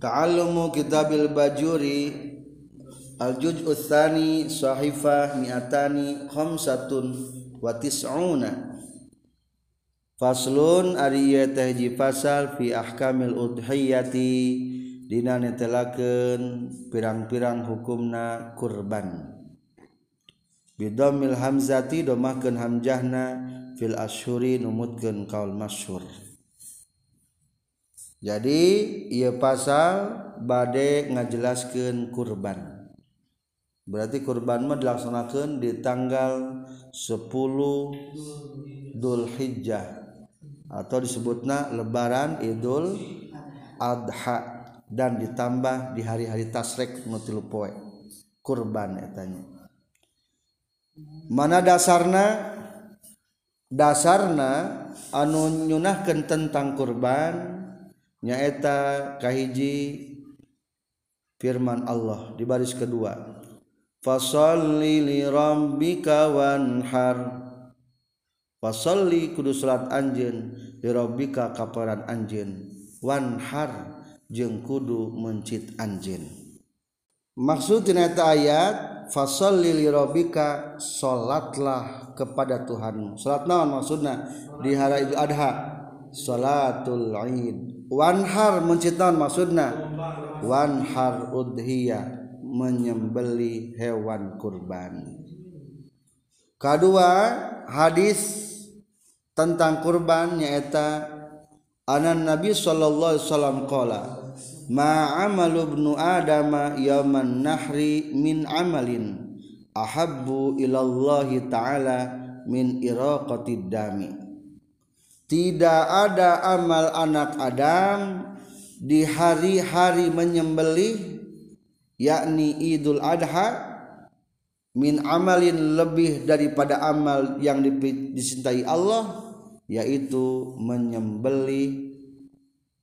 Ta'allumu kitabil bajuri. Al-Juz' tsani Sahifah Mi'atani Khamsatun wa Tis'una. Faslun ari teh Fasal fi ahkamil udhiyati. Dina netelakeun pirang-pirang hukumna kurban. Bidomil hamzati domahkeun hamjahna fil asyhuri numutkeun kaul masyhur. jadi ia pasal badai ngajelaskan kurban. Berarti kurban mah dilaksanakan di tanggal 10 Dhul Hijjah atau disebutnya lebaran Idul Adha dan ditambah di hari-hari tasrek nutilu poe. Kurban etanya mana dasarna? Dasarna anu nyunahkan tentang kurban nyaeta kahiji firman Allah di baris kedua. Fasalli li rabbika wanhar. Fasalli kudu salat anjeun li rabbika kaparan anjeun. Wanhar jeung kudu mencit anjeun. Maksud tina ayat fasalli li rabbika salatlah kepada Tuhanmu. Salat naon maksudna? Di hari Idul Adha salatul Id wanhar mencitan maksudna wanhar. Udhiyah menyembeli hewan kurban. Kedua hadis tentang kurban nyaeta anan nabi sallallahu alaihi wasallam qala ma amalu ibnu adama yauman nahri min amalin ahabbu ilallahi ta'ala min iraqatid dami tidak ada amal anak Adam di hari-hari menyembelih yakni Idul Adha min amalin lebih daripada amal yang dicintai Allah yaitu menyembelih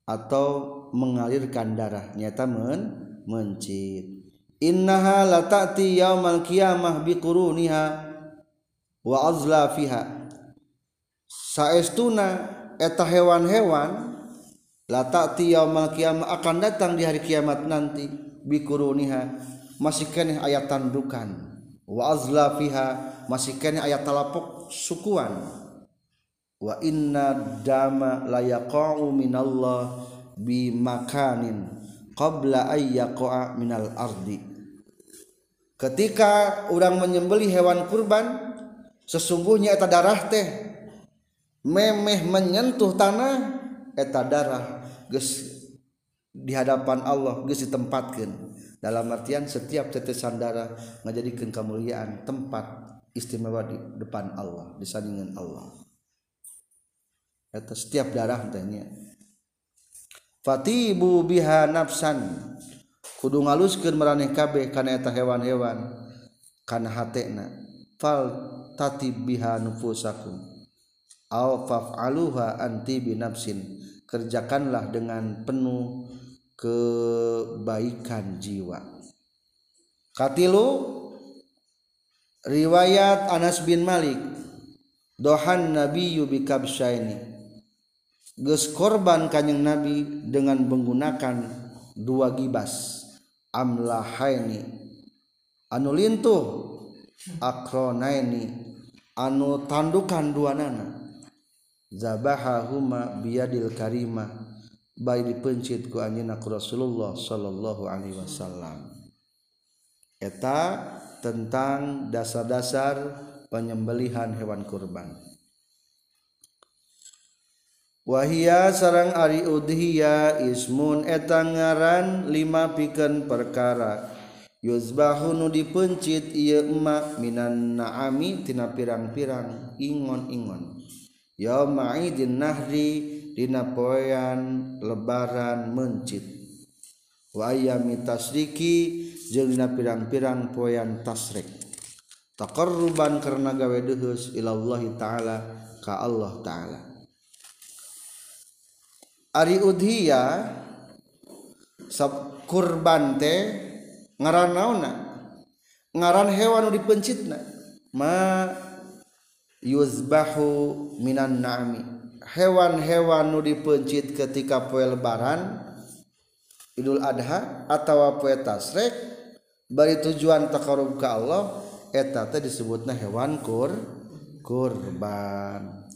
atau mengalirkan darah. Nyata men mencit. Innaha la ta'ti yaumal qiyamah biquruniha wa azlafiha saestuna eta hewan-hewan la ta'ti yaumal qiyamah akan datang di hari kiamat nanti bikuruniha masih kene ayat tandukan wa azlafiha masih kene ayat talapok sukuan. Wa inna dama la yaqa'u minallah bi makanin qabla ay yaqa'a minal ardi. Ketika orang menyembeli hewan kurban sesungguhnya eta darah teh memeh menyentuh tanah eta darah geus di hadapan Allah geus ditempatkan dalam artian setiap tetesan darah menjadikan kemuliaan tempat istimewa di depan Allah di sandingan Allah. Eta setiap darah tanya fatibu biha nafsan. Kudu ngaluskeun maraneh kabeh kana eta hewan-hewan kana hatena. Fal tatib biha nufusakum. Au faf'aluha anti binafsin. Kerjakanlah dengan penuh kebaikan jiwa. Katilu riwayat Anas bin Malik. Dohan Nabi yubi kabsyaini. Geus korban kanyang Nabi dengan menggunakan dua gibas. Amlahaini anu lintuh. Akronaini. Anu tandukan dua nana zabahahuma biadil karimah baik dipencit ku anjeunna Rasulullah sallallahu alaihi wasallam. Eta tentang dasar-dasar penyembelihan hewan kurban. Wahia sarang ari udhiya ismun eta ngaran lima pikeun perkara. Yuzbahu nu dipencit ieu emak minan naami tina pirang-pirang ingon-ingon yauma'idin nahri dina poean lebaran mencit. Wa ayami tasriki jeung dina pirang-pirang poean tasrik. Taqarruban karena gawe deus ilallah taala ka Allah taala. Ari udhiya sab kurban teh ngaran naonna ngaran hewan nu dipencitna. Ma yuzbahu minan nami hewan-hewan nu dipencit ketika poe lebaran Idul Adha atau poe tasrek bari tujuan takarub ka Allah eta teh disebutna hewan kur kurban.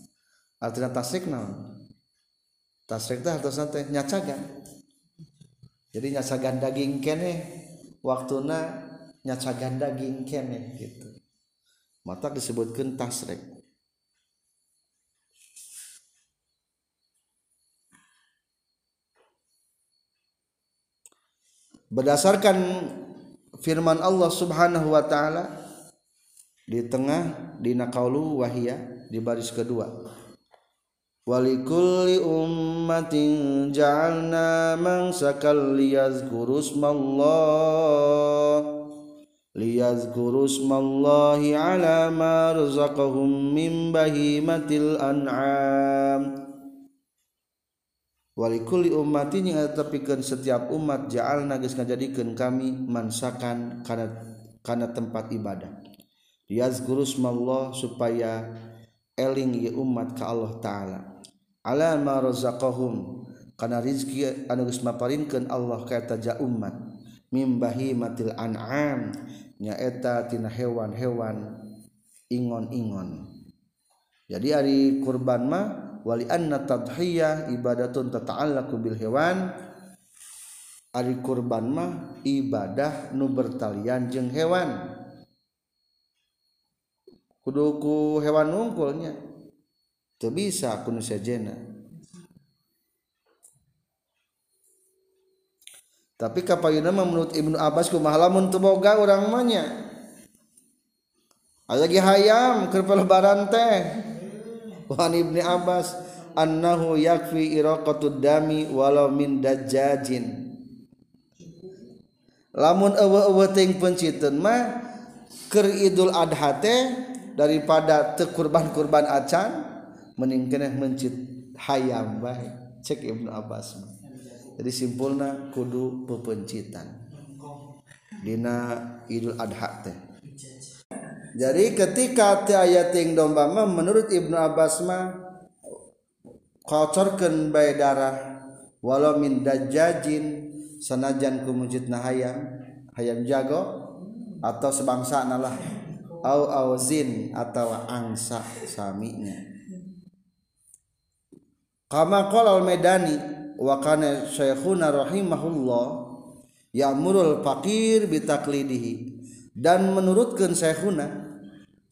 Artinya tasrek naon? Tasrek teh hartosna teh nyacagan. Jadi nyacagan daging kene waktuna nyacagan daging kene gitu. Mata disebutkan tasrek. Berdasarkan firman Allah Subhanahu wa taala di tengah di nakaulu wahia di baris kedua. Walikulli ummatin ja'alna mansakal liyazkuru smallah liyazkuru smallahi ala ma razaqahum min bahimatil an'am walikuli yang tepikan setiap umat jaal nagis ngajadikeun kami mansakan karena karena tempat ibadah. Yazkuru Allah supaya eling ye umat ka Allah taala. Ala ma razaqahum kana rizki anu geus maparinkeun Allah ka eta ja umat. Mimbahi matil an'am nyaeta tina hewan-hewan ingon-ingon. Jadi ari kurban mah wali anna tadhiyah ibadatun tata'allaqu bil hewan. Ari kurban mah ibadah nu bertalian jeung hewan. Kudu ku hewan nungkulnya. Teu bisa kudu sajena tapi kapayuna mah menurut Ibnu Abbas kumaha lamun teu boga urang mah nya? Hayam keur lebaran teh. Wan ibni abbas annahu yakfi iraqatud dami walau min dajjajin. Lamun eueuh-eueuh ting penciteun mah keur idul adha teh daripada teu kurban-kurban acan mending keneh mencit hayam bae. Cek Ibnu Abbas mah. Jadi simpulna kudu pepencitan. Dina idul adha teh. Jadi ketika ti ayat ting domba mah menurut Ibnu Abbas mah kocorkeun bae darah walau min dajajin sanajan ku mujidna hayam hayam jago atau sebangsa nalah au au zin atau angsa saminya. Kama qala al-medani wa kana syekhuna rahimahullah ya'murul faqir bitaklidihi dan menurutkan Syekhuna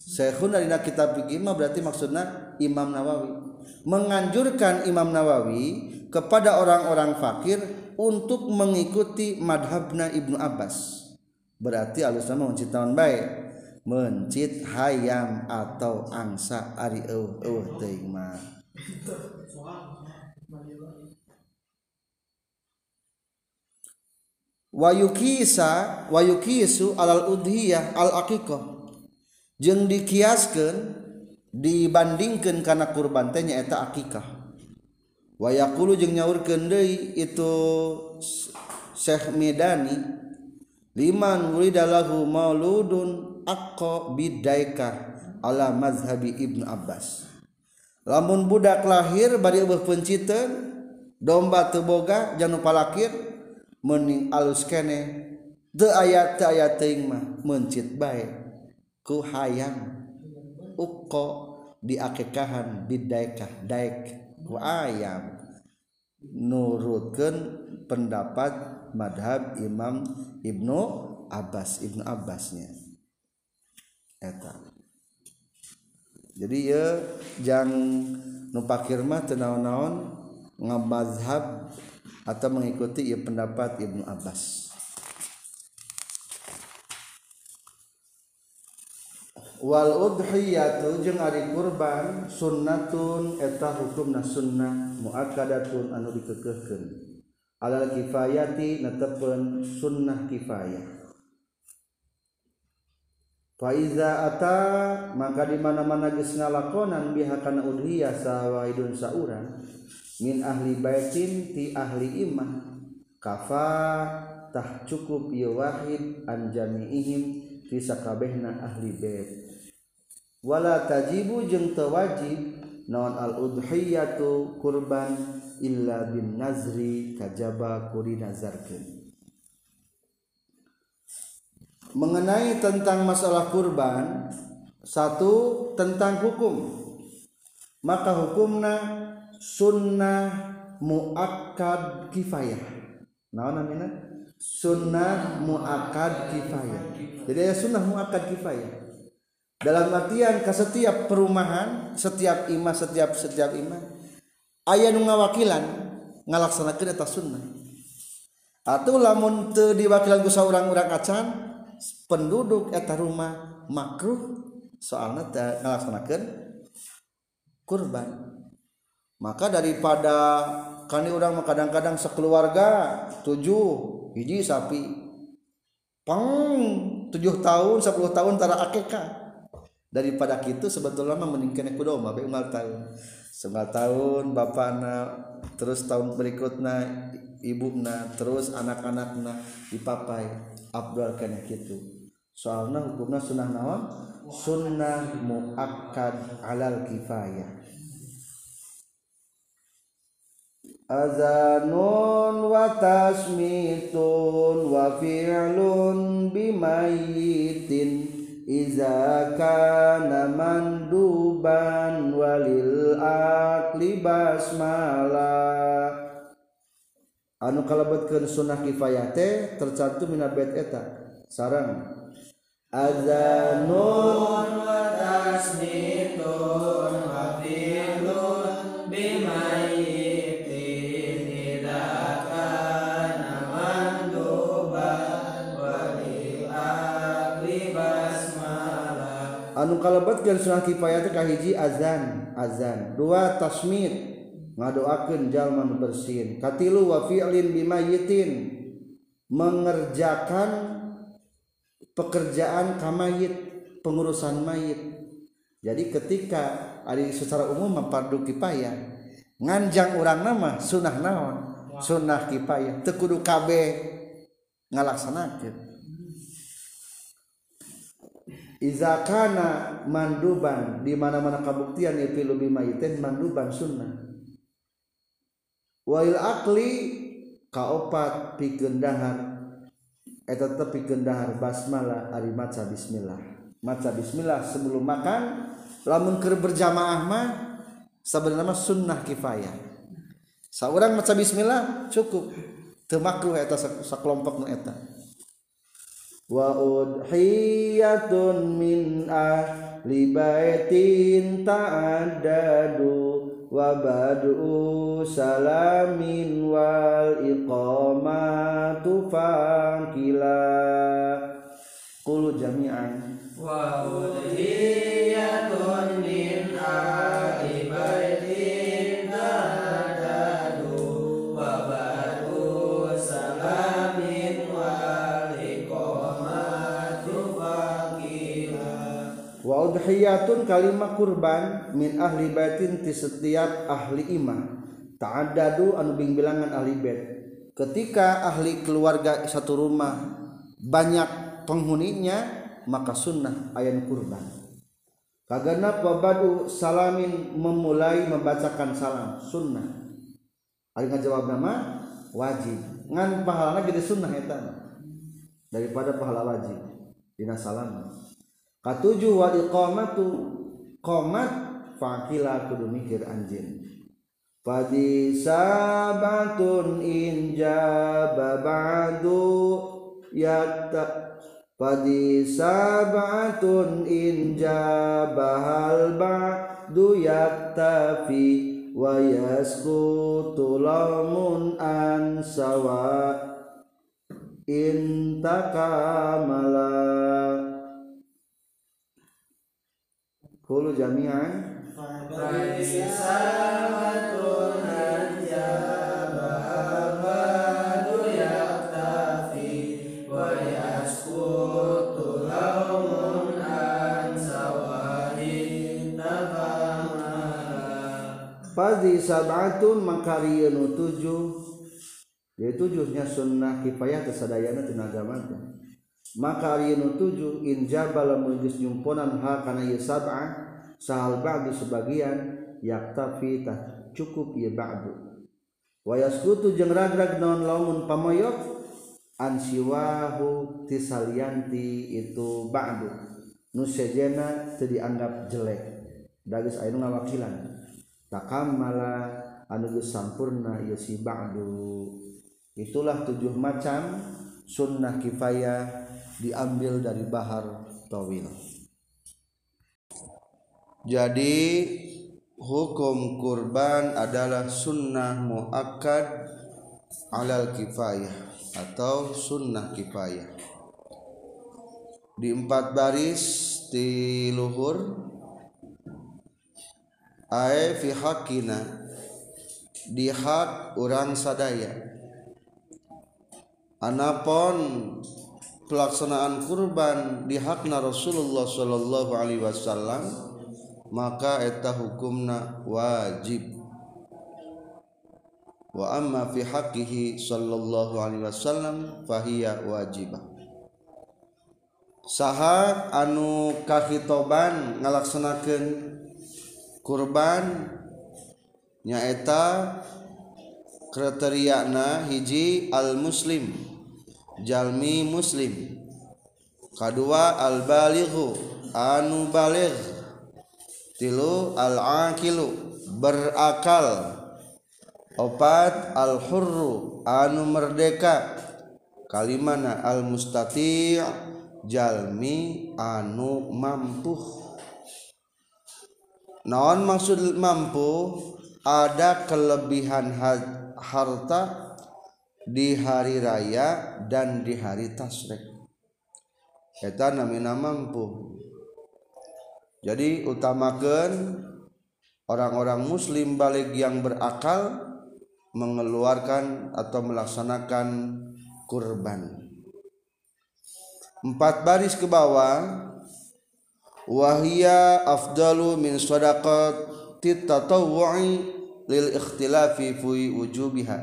Syekhuna dina kitab fikih mah berarti maksudnya Imam Nawawi. Menganjurkan Imam Nawawi kepada orang-orang fakir untuk mengikuti madhabna Ibnu Abbas. Berarti alusna mencit tahun baik mencit hayam atau angsa ari eueuh teuing mah. wayukisa wayukisu alal udhiyah al aqiqah jeung dikiaskeun dibandingkan karena kurban teh nyaeta akikah wayaqulu jeung nyaurkeun deui itu Syekh Medani liman wuridalahu mauludun aqqa bidaika ala mazhabi Ibnu Abbas. Lamun budak lahir bari eueuh penciteun domba teu boga janu palakir mening alus kene de ayat ayat teing mah mencit baik ku hayang. Uko diakekahan bidaikah daik ku ayam. Nurutkan pendapat madhab Imam Ibnu Abbas Ibnu Abbasnya. Eta. Jadi ya jang nupakir mah tenaon-naon ngabazhab atau mengikuti ya pendapat Ibnu Abbas. Wal udhiyatu jeung ari kurban sunnatun eta hukumna sunnah muakkadatun anu dikekehkeun. Alal kifayati netepeun sunnah kifayah. Faiza ata maka di mana-mana geus ngalakonan biha kana udhiyah sawaidun sauran min ahli baitin ti ahli imah. Kafa tah cukup ieu wahid an jami'ihim fi sakabehna ahli bait. Wala tajibu jeung teu wajib naon al-udhiyatu kurban illa bin nazri kajaba kuri nazarkeun. Mengenai tentang masalah kurban satu tentang hukum. Maka hukumna sunnah muakkad kifayah. Naon namanya sunnah muakkad kifayah. Jadi ya sunnah muakkad kifayah. Dalam artian ke setiap perumahan setiap imam setiap setiap imam ayah nu ngawakilan ngalaksanakeun eta sunnah. Atau lamun teu diwakilan ku saurang-urang acan penduduk eta rumah makruh soalnya teu ngalaksanakeun kurban maka daripada kani orang kadang-kadang sekeluarga tujuh hiji sapi. Pang tujuh tahun sepuluh tahun tara akekah daripada gitu sebetulnya kudo mah bae unggal tahun. Setengah tahun bapakna terus tahun berikutnya ibuna terus anak-anakna dipapai. Abdul kena gitu. Soalnya hukumnya sunnah naon? Sunnah muakkad alal kifayah azanun wa tasmitun wa fi'lun bimayitin iza kana manduban walil akli basmala. Anu kalebetkeun sunnah kifayah teh tercantum dina bait eta. Sareng. Azanun wa tasmitun wa fi'lun basmala kalebetkeun sunnah kifayah teh kahiji azan azan. Dua tasmit ngadoakeun jalma nu bersin. Katilu wa fi'lin bimayitin mengerjakan pekerjaan kamayit pengurusan mayit. Jadi ketika ada secara umum mempardu kifayah nganjang orang nama sunnah naon? Sunnah kifayah. Tekudu kabeh ngalaksanakeun Iza kana manduban di mana-mana kabuktian ipilu bimayitin manduban sunnah. Wail akli kaopat pikeun dahar eta teh pikeun dahar basmalah ari maca bismillah. Maca bismillah sebelum makan lamun keur berjamaah mah sebenarnya sunnah kifayah. Saurang maca bismillah cukup. Teu makruh eta sakelompok nu eta wa udhiyatun min ahli baitin ta'addadu wa bad'u salamin wal iqamatu fakila. Qulu jami'an. Wa udhiyatun min ahli wa udhiyatun kalimah kurban min ahli baitin ti setiap ahli imah. Ta'addadu anu bing bilangan ahli bait. Ketika ahli keluarga satu rumah banyak penghuninya maka sunnah ayat kurban. Kaganap wabadu salamin memulai membacakan salam sunnah. Ari ngajawab nama wajib. Ngan pahalana jadi sunnah eta. Daripada pahala wajib dina salam katujuh wa iqamatu qomat fakila kudu mikir anjin Fadi sabatun injaba ba'du yatta. Fadi sabatun injaba hal ba'du yaktafi wa yaskutu lamun an sawa. Intakamala sawahin takamala Fadi sab'atun makariyanu tujuh. Dia tujuhnya sunnah kifayah kesadayana tenaga mata Maka ariyanu tujuh In jabal lamun geus nyumponan ha kana ieu sab'ah Sahal ba'du sebagian yaktafi tah cukup ieu ba'du. Wa yaskutu jeung ragrag naon lamun pamoyok an siwahu tisalianti itu ba'du. Nu sejena teu dianggap jelek. Dagis aya ngawakilan. Takamala anu geus sampurna ieu si ba'du. Itulah tujuh macam sunnah kifayah diambil dari bahar tawil. Jadi hukum kurban adalah sunnah muakkad alal kifayah atau sunnah kifayah. Di empat baris di luhur ae fi hakina di hak orang sadaya. Anapun pelaksanaan kurban di hakna Rasulullah Shallallahu Alaihi Wasallam maka eta hukumna wajib. Wa amma fi haqqihi sallallahu alaihi wasallam fahiya wajibah. Saha anu kahitoban ngalaksanakeun kurban nyaeta kriteriana hiji al muslim jalmi muslim. Kedua al-balighu anu baligh. Tilu al-aqilu berakal. Opat al-hurru anu merdeka. Kalimana al-mustati' jalmi anu mampu. Naon maksud mampu? Ada kelebihan harta di hari raya dan di hari tasrek eta namina mampu. Jadi utamakan orang-orang muslim balik yang berakal mengeluarkan atau melaksanakan kurban. Empat baris ke bawah wahia afdalu min sadaqati tatawwu'i lil ikhtilafi fi wujubiha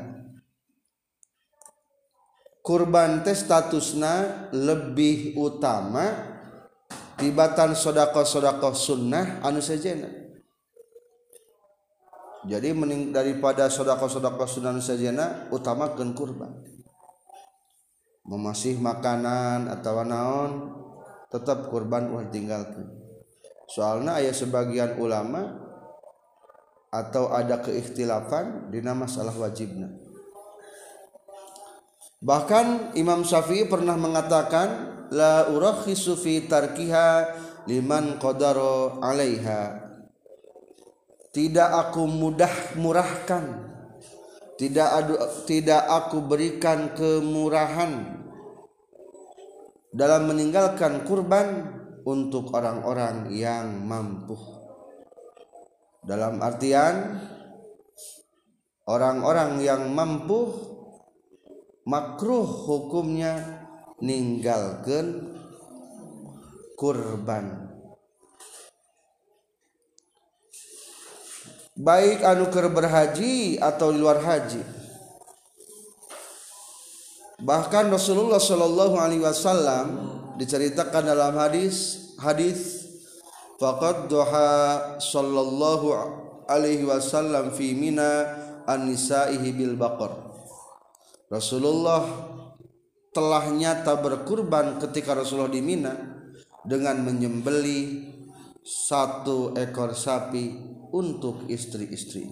kurban teh statusna lebih utama tibatan sodako-sodako sunnah anu sejena jadi mening daripada sodako-sodako sunnah anu sejena utamakan kurban. Memasih makanan atau naon tetap kurban ulah tinggalkan soalnya ayah sebagian ulama atau ada keikhtilafan di nama masalah wajibna bahkan Imam Syafi'i pernah mengatakan la urakhisu fi tarkiha liman qadara 'alaiha. Tidak aku mudah murahkan. Tidak adu, tidak aku berikan kemurahan dalam meninggalkan kurban untuk orang-orang yang mampu. Dalam artian orang-orang yang mampu makruh hukumnya ninggalkan kurban. Baik anu berhaji atau di luar haji. Bahkan Rasulullah Shallallahu Alaihi Wasallam diceritakan dalam hadis hadis faqad doha Shallallahu Alaihi Wasallam fi mina an nisaihi bil baqar Rasulullah telah nyata berkurban ketika Rasulullah di Mina dengan menyembeli satu ekor sapi untuk istri-istri.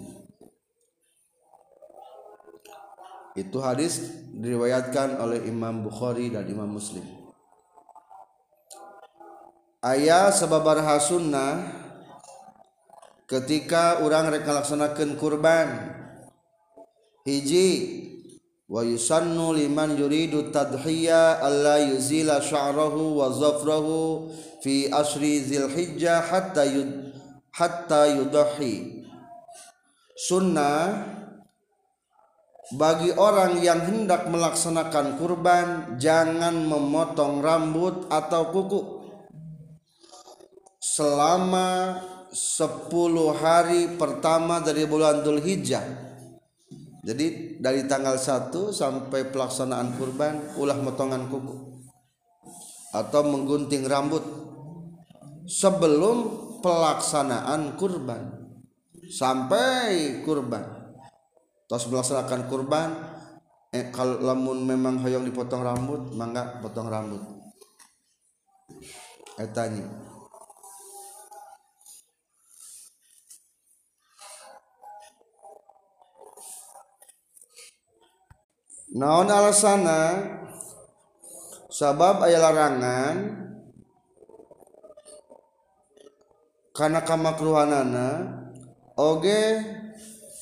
Itu hadis diriwayatkan oleh Imam Bukhari dan Imam Muslim. Ayah sebabar sunnah ketika orang laksanakan kurban hiji wa yusannu liman yuridu tadhiya alla yuzila sya'rahu wa zafrahu fi asri zilhijjah hatta yud hatta yudahi sunnah bagi orang yang hendak melaksanakan kurban jangan memotong rambut atau kuku. Selama 10 hari pertama dari bulan Dhul Hijjah jadi dari tanggal 1 sampai pelaksanaan kurban ulah motongan kuku. Atau menggunting rambut. Sebelum pelaksanaan kurban. Sampai kurban. Tos melaksanakan kurban eh, kalau lamun memang hoyong dipotong rambut mangga potong rambut. Etanya naon alasana? Sabab aya larangan. Karena kamakruhanana oge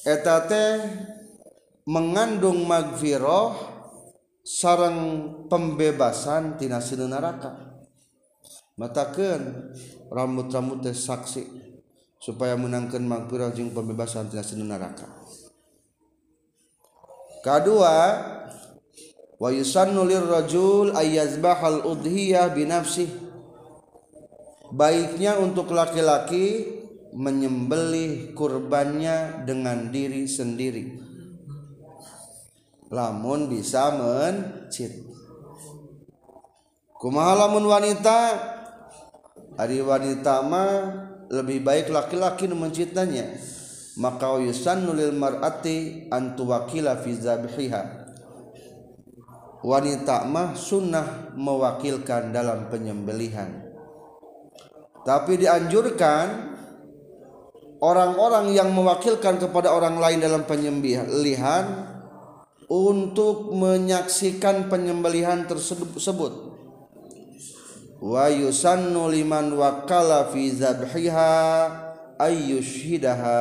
eta teh mengandung magfirah sarang pembebasan tina sinu neraka matakeun rambut-rambut teh saksi supaya menangkan magfirah jeung pembebasan tina sinu neraka kedua wa yusannu lirrajul ayyazbahal udhiyah binafsih baiknya untuk laki-laki menyembelih kurbannya dengan diri sendiri. Lamun bisa mencit. Kumaha lamun wanita? Ari wanita mah lebih baik laki-laki nu mencitanya maka yusannu lil mar'ati an tuwakila fi zabhiha wanita mah sunnah mewakilkan dalam penyembelihan. Tapi dianjurkan orang-orang yang mewakilkan kepada orang lain dalam penyembelihan untuk menyaksikan penyembelihan tersebut wa yusannu liman wakala fi zabhiha ayyushhidaha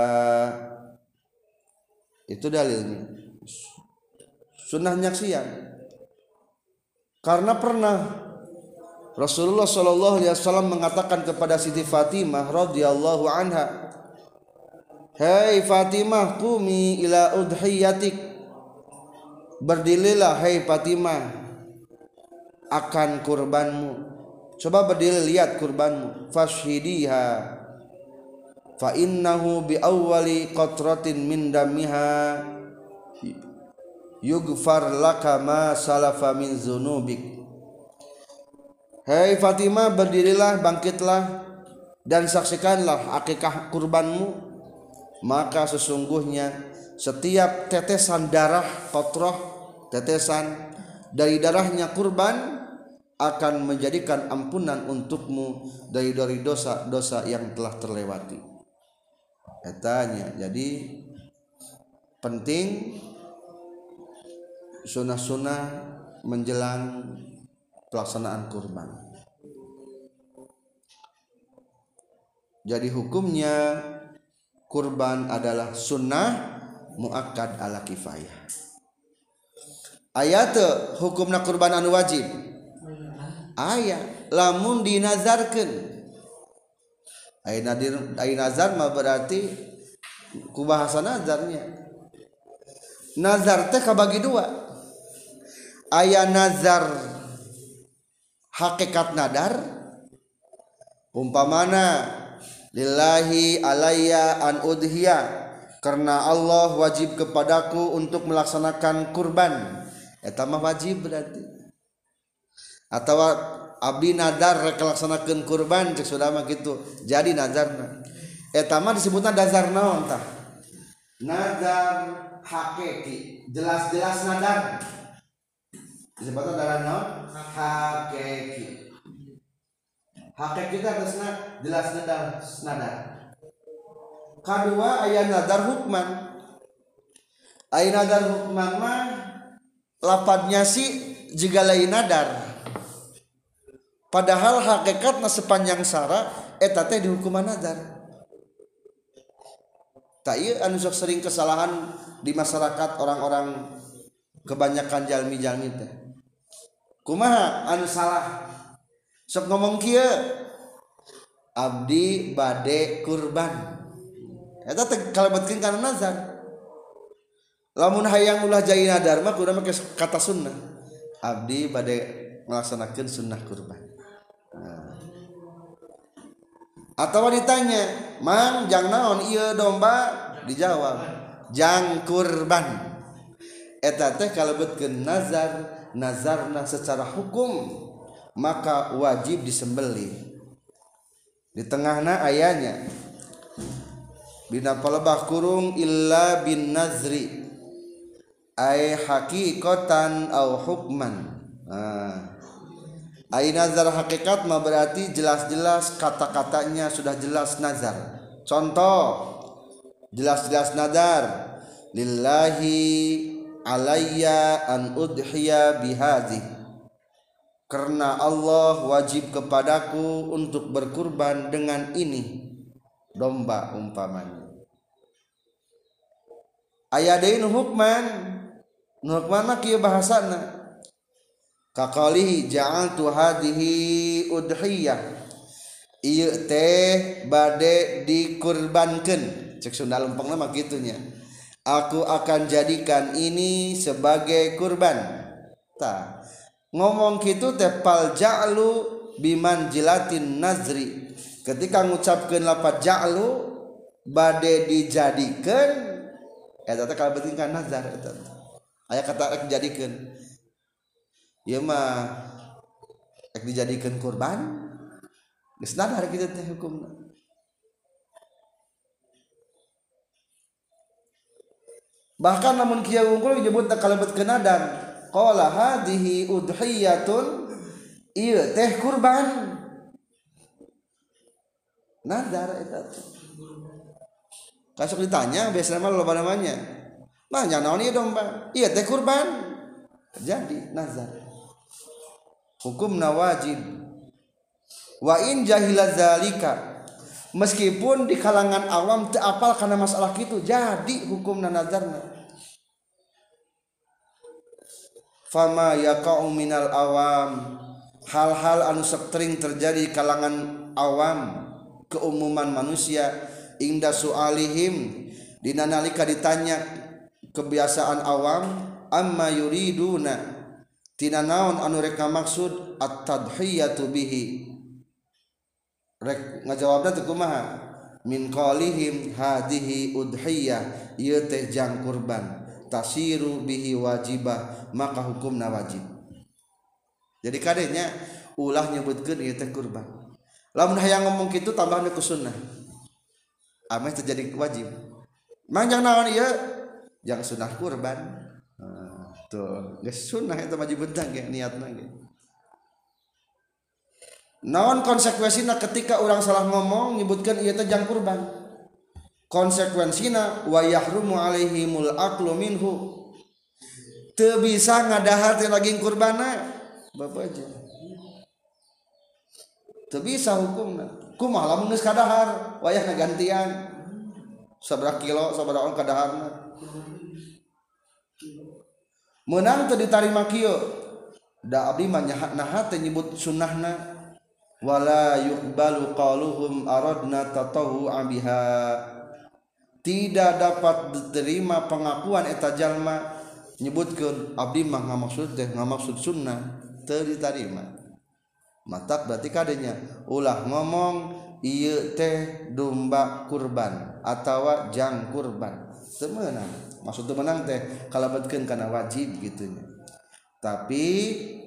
itu dalilnya. Sunnah nyaksian karena pernah Rasulullah Shallallahu Alaihi Wasallam mengatakan kepada Siti Fatimah radhiyallahu anha Hei Fatimah kumi ila udhiyatik. Berdirilah Hei Fatimah akan kurbanmu. Coba berdiri lihat kurbanmu. Fashidiha fa innahu bi awwali qatratin min damiha yughfar laka ma salafa min zunubik Hei Fatimah berdirilah bangkitlah dan saksikanlah akikah kurbanmu maka sesungguhnya setiap tetesan darah kotroh tetesan dari darahnya kurban akan menjadikan ampunan untukmu dari dari dosa-dosa yang telah terlewati. Etanya jadi penting sunnah-sunnah menjelang pelaksanaan kurban. Jadi hukumnya kurban adalah sunnah muakkad ala kifayah. Ayat hukumna kurban anu wajib. Ayat lamun nadir ai nazar mah berarti ku bahasa nazarnya. Nazar teh kabagi dua. Aya nazar. Hakikat nadar umpamana lillahi alayya an udhiya. Karena Allah wajib kepadaku untuk melaksanakan kurban. Eta mah wajib berarti. Atau abdi nadar rek laksanakeun kurban cek sudah mah gitu. Jadi nazarna. Eta mah disebutna nazar naon tah? Nazar hakiki. Jelas-jelas nadar disebutnya darah naon hakiki hakiki kita harusnya jelas nadar nadar kedua ayat nadar hukman. Ayat nadar hukman mah lapatnya sih jika lain nadar padahal hakikatnya sepanjang sara eta teh dihukuman nadar tak iya anu sering kesalahan di masyarakat orang-orang kebanyakan jalmi-jalmi teh kumaha anu salah. Sok ngomong kia Abdi bade kurban. Eta teh kalimatkeun kana nazar. Lamun hayang ulah jadi nadar mah kudu make kata sunnah. Abdi bade melaksanakan sunnah kurban. Nah. atau ditanya mang jang naon iya domba? Dijawab jang kurban. Eta teh kalebetkeun nazar. Nazarna secara hukum maka wajib disembelih di tengahna ayahnya bina palebah kurung illa bin nazri ay haqiqatan au hukman nah. Ay nazar hakikat mah berarti jelas-jelas kata-katanya sudah jelas nazar. Contoh jelas-jelas nazar lillahi alayya an udhiya bihadhi. Karena Allah wajib kepadaku untuk berkurban dengan ini. Domba umpamanya. Ayadain hukman? Hukman kieu bahasana. Kakalihi ja'altu hadhihi udhiyah. Ieu teh bade dikurbankeun. Cek Sunda lempeng gitunya aku akan jadikan ini sebagai kurban. Ta. Ngomong gitu tepal ja'lu biman jilatin nazri. Ketika ngucapkeun lapat ja'lu bade dijadikan eta teh kalbeting kan nazar eta. Aya kata dijadikan Ieu mah dijadikan kurban. Geus nadar kitu teh hukumna bahkan namun kieu unggul disebut kalebetkeun nadar qala hadhihi udhiyatun ieu teh kurban. Nadar eta kasuk ditanya biasanya mah loba namanya. Nanya naon ieu domba ieu teh kurban. Jadi nazar. Hukum nawajib wa in jahila zalika meskipun di kalangan awam apal karena masalah itu jadi hukum nazarna. Fama yaqa'u minal awam. Hal-hal anu sering terjadi di kalangan awam keumuman manusia inda su'alihim. Dina nalika ditanya kebiasaan awam amma yuriduna? Tina naon anu rek maksud at-tadhiyatu bihi rek ngajawabna teu kumaha? Min qalihim hadhihi udhiyah ieu teh jang kurban. Tasiru bihi wajibah maka hukumna wajib. Jadi kadenya ulah nyebutkeun ieu teh kurban. Lamun hayang ngomong kitu tambahna ku sunnah. Ameh terjadi wajib. Manjang naon ieu? Jang sunnah kurban. Tuh geus sunnah eta wajib bentang ge niatna ge naon konsekuensinya ketika orang salah ngomong menyebutkan ia tejang kurban? Konsekuensinya wayahrumu alaihimul aklu minhu. Teu bisa ngadahar teh daging kurbana? Bapak aja. Teu bisa hukumna. Kumaha lamun geus kadahar? Wayah gantian sabra kilo sabra on kadaharna. Menang teu ditarima kieu? Da abdi mah teh nyebut sunnahna. wala yuqbalu qaluhum aradna tatawu abiha tidak dapat diterima pengakuan eta jalma. Nyebutkeun abdi mah ngamaksud teh ngamaksud sunnah teu diterima matak berarti kadenya ulah ngomong ieu teh domba kurban atawa jang kurban. Temenan maksud temenan teh kalabatkeun kana wajib gitunya. Tapi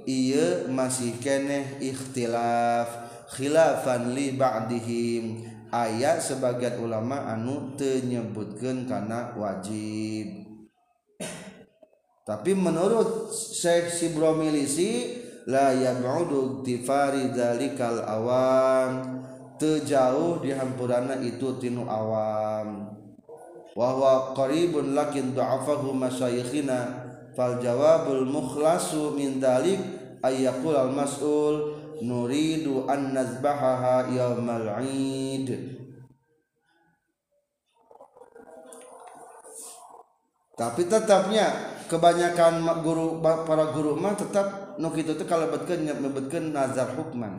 iya masih keneh ikhtilaf. Khilafan li ba'dihim. Ayat sebagian ulama anu tenyebutkan karena wajib. Tapi menurut Syekh Sibromilisi la yab'udu tifari dalikal awam. Tejauh di hampurana itu tinu awam. Wa qaribun lakin da'afahu masyayikhina. Fal jawabul mukhlasu min dalik ayyakul al mas'ul nuridu an nazbahaha yaumal id tapi tetapnya kebanyakan guru para guru mah tetap nu kitu teh kalebetkeun nyebutkeun nazar hukman.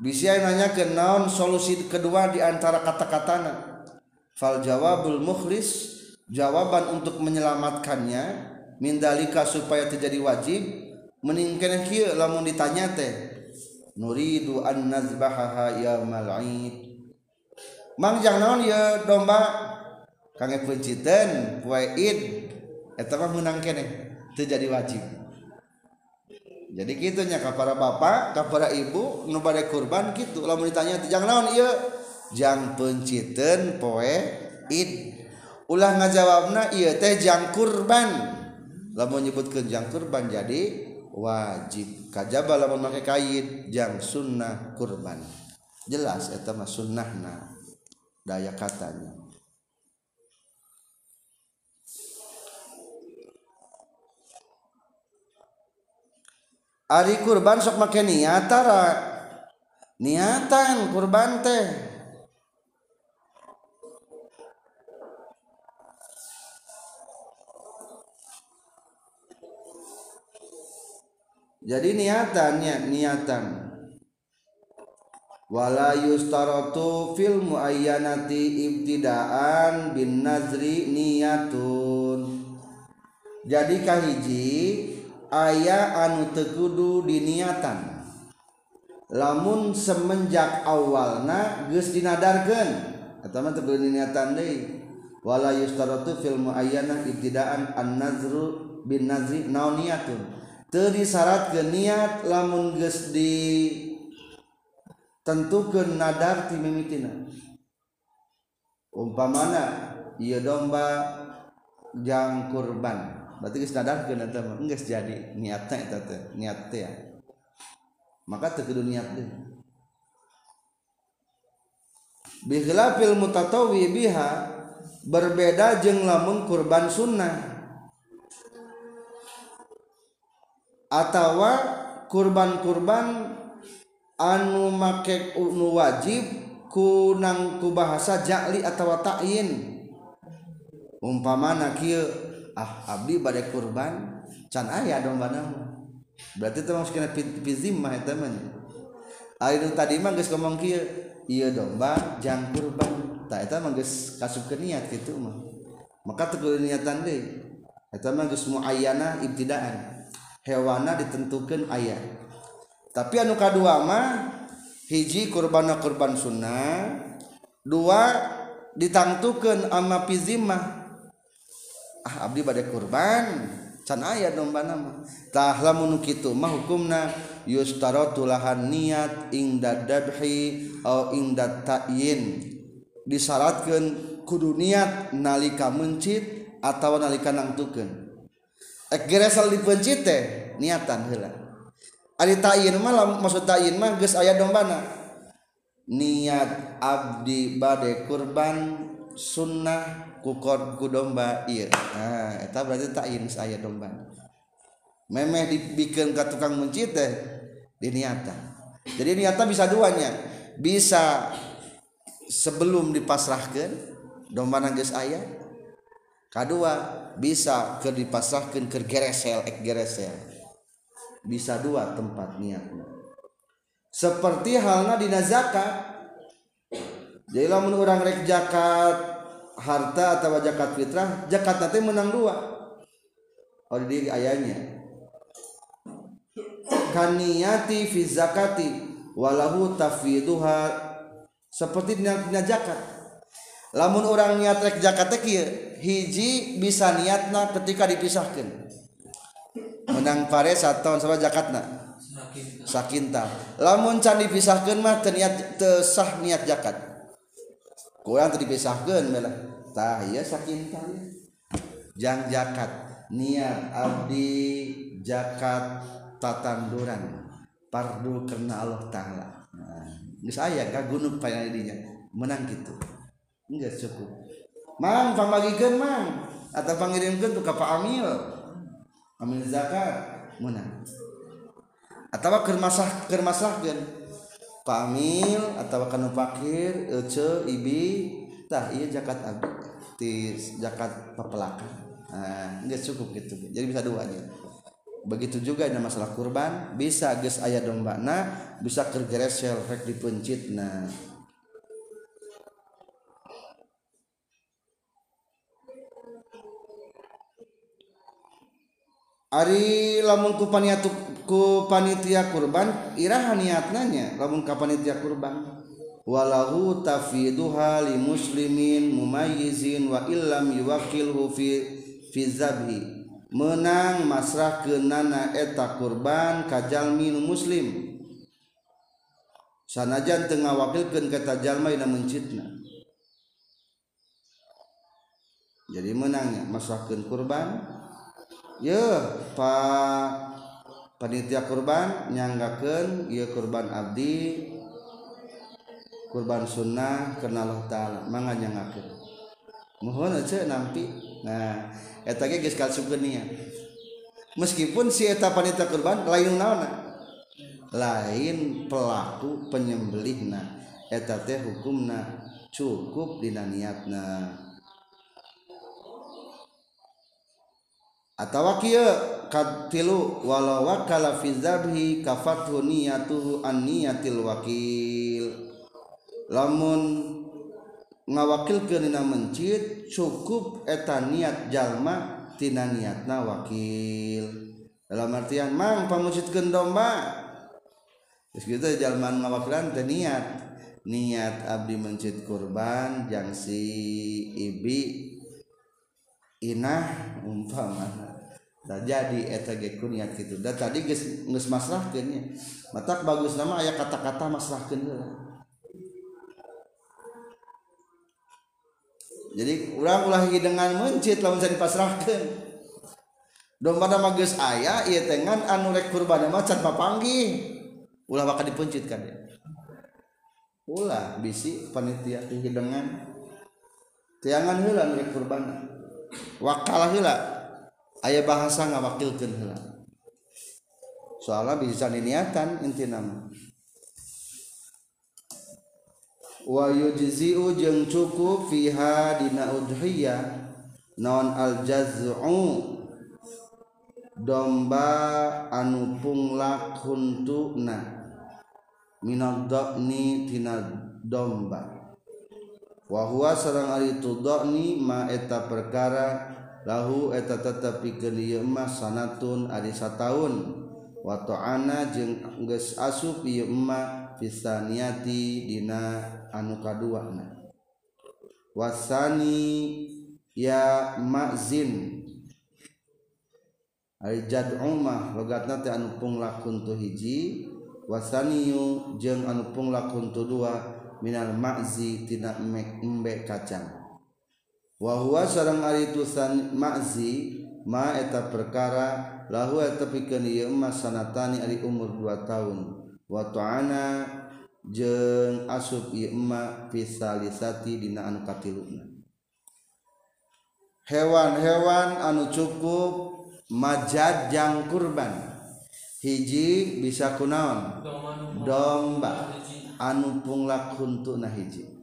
Bisa nanya ke naon solusi kedua di antara kata-katana? Fal jawabul mukhlis jawaban untuk menyelamatkannya mindalika supaya terjadi wajib meningkan kia lamun ditanya teh nuridu an nazbahaha yaumal id mangjang naon ya domba? Kange penciten poe id eta mah menang keneh teu jadi wajib. Jadi kitu nya ka para bapak ka para ibu nu bade kurban kitu lamun ditanya teh jang naon ieu? Jang penciten poe id ulah ngajawabna ieu teh jang kurban. Lamun nyebutkeun jang kurban jadi wajib kajaba lamun make kaid jang sunnah kurban. Jelas eta mah sunnahna daya katanya. Ari kurban sok make niatara. Niatan kurban teh. Jadi niatannya niatan. Wala yustaratu fil muayyanati ibtidaan bin nazri niyatun. Jadi kahiji aya anu tegudu diniatan. Lamun semenjak awalna geus dinadarkeun. Eta mah teu niatan deui. Wala yustaratu fil muayyanah ibtidaan an nazru bin nazri nauniyatun disyarat ke niat lamun geus di tentukeun nadar ti mimitina. Umpamana ieu domba jang kurban. Berarti geus nadar ke eta mah geus jadi niatna eta teh niat teh. Maka teu kudu niat deui bikhilafil mutatawi biha berbeda jeung lamun kurban sunnah. atawa kurban-kurban anu make nu wajib kunang ku bahasa ja'li atawa ta'yin. Umpamana kieu ah abdi bade kurban can aya domba naon berarti teh maksudna mah eta mah. Ari tadi mah geus ngomong kieu ieu domba jang kurban. Tah eta mah geus kasupkeun niat kitu mah. Maka teguh niatan deui. Eta mah geus muayyana ibtidaan. hewana ditentukan aya. Tapi anu kadua mah hiji kurban kurban sunnah dua ditangtukan ama pizimah ah abdi pada kurban can ayat domba nama tahlamun kitu mah hukumna yustaratu lahan niat ingda dabhi au ingda ta'yin. Disyaratkan kudu niat nalika mencit atau nalika nangtukeun. Geresal dipencit teh niatan heula. Ari ta'yin mah maksud ta'yin mah geus aya dombana. Niat abdi bade kurban sunnah kukor ku domba iya. Nah eta berarti takin saya domba. Memeh dibikin ke tukang muncit teh diniata jadi niata bisa duanya. Bisa sebelum dipasrahkan domba nangis ayah kedua bisa ke dipasrahkan ke geresel ek geresel. Bisa dua tempat niatnya. Seperti halnya di zakat jadi lamun orang rek zakat harta atau zakat fitrah zakat nanti menang dua. Oh di ayahnya. Kaniyati fi zakati walahu tafiduha seperti niatnya zakat lamun orang niat rek zakat teh hiji bisa niatna ketika dipisahkan menang pare satu tahun sama zakatna. Sakinta. Lamun can dipisahkan mah terniat tesah niat zakat. Kurang dipisahkan melah tah ya saking jang jakat niat abdi jakat tatanduran. Pardu karena Allah Ta'ala. Nah, saya gak gunung payah dinya. Menang gitu enggak cukup mang pambagikan mang. Atau pangirimkan tuh Pak Amil. Amil zakat menang atau kermasah kermasahkan Pak Amil atau kanu pakir ece ibi. Tah iya zakat abdi di zakat pepelakan nah, nggak cukup gitu. Jadi bisa dua aja. Begitu juga ada masalah kurban bisa ges ayah domba nah bisa kerja rek dipencit nah Ari lamun ku paniatu ku panitia kurban iraha niatnanya lamun ka panitia kurban. Walahu tafiduha li muslimin mumayyizin wa illam yuwakilhu fi fi zabhi. Menang masrah kenana eta kurban kajalmi muslim. Sanajan tengah wakilkan kata jalma ina mencitna. Jadi menangnya masrahkan kurban ye Pak panitia kurban nyanggakan ia kurban abdi kurban sunnah karena Allah taala mangga nyanggakeun mohon aja nampi. Nah eta ge geus kasupkeun nia. Meskipun si eta panitia kurban lain naon? Lain pelaku penyembelihna. Eta teh hukumna cukup dina niatna. atawa kieu katilu walau wakala fi dzabhi kafatu niyatu an niyatil wakil. Lamun ngawakilkeun dina mencit cukup eta niat jalma tina niatna wakil. Dalam artian mang pamucitkeun domba geus kitu jalma ngawakilan teu niat. Niat abdi mencit kurban jang si ibi inah umpamana. Nah, jadi etG kuniat gitu dan tadi geus geus masrahkeun nya. Matak bagus nama aya kata-kata masrahkeun heula jadi urang ulah dengan mencit lamun saya pasrahkeun domba nama geus aya ieu teh ngan anu rek kurban mah can papanggih. Ulah bakal dipencit kan ya ulah bisi panitia hidangan tiangan heula rek kurban wakalah heula. ayah bahasa ngawakilkeun heula. Soalnya bisa diniatan inti nama. Wa yujzi'u jeung cukup fiha dina udhiyah non al jaz'u domba anu punglak huntuna minad tina domba. Wa huwa sareng ari tu dani ma eta perkara lahu eta tetapi gelimah sanatun Arisa tahun wa ta'ana jeung geus asup ieu emma fisaniati dina anu kaduana wasani ya mazin. Ari jad'u mah logatna teh anu punglakun tu hiji. Wasaniyu jeung anu punglakun tu dua minal ma'zi tina embe kacang. wahwa sarang ari itusan ma'zi ma eta perkara lahu eta pikeun ieu emas sanatani ari umur 2 tahun. Wa ta'ana jeung asup ieu emma fisalisati dina anu katiluna. Hewan-hewan anu cukup majad jang kurban. Hiji bisa kunaon? Domba. Anu punglak untuk nah hiji.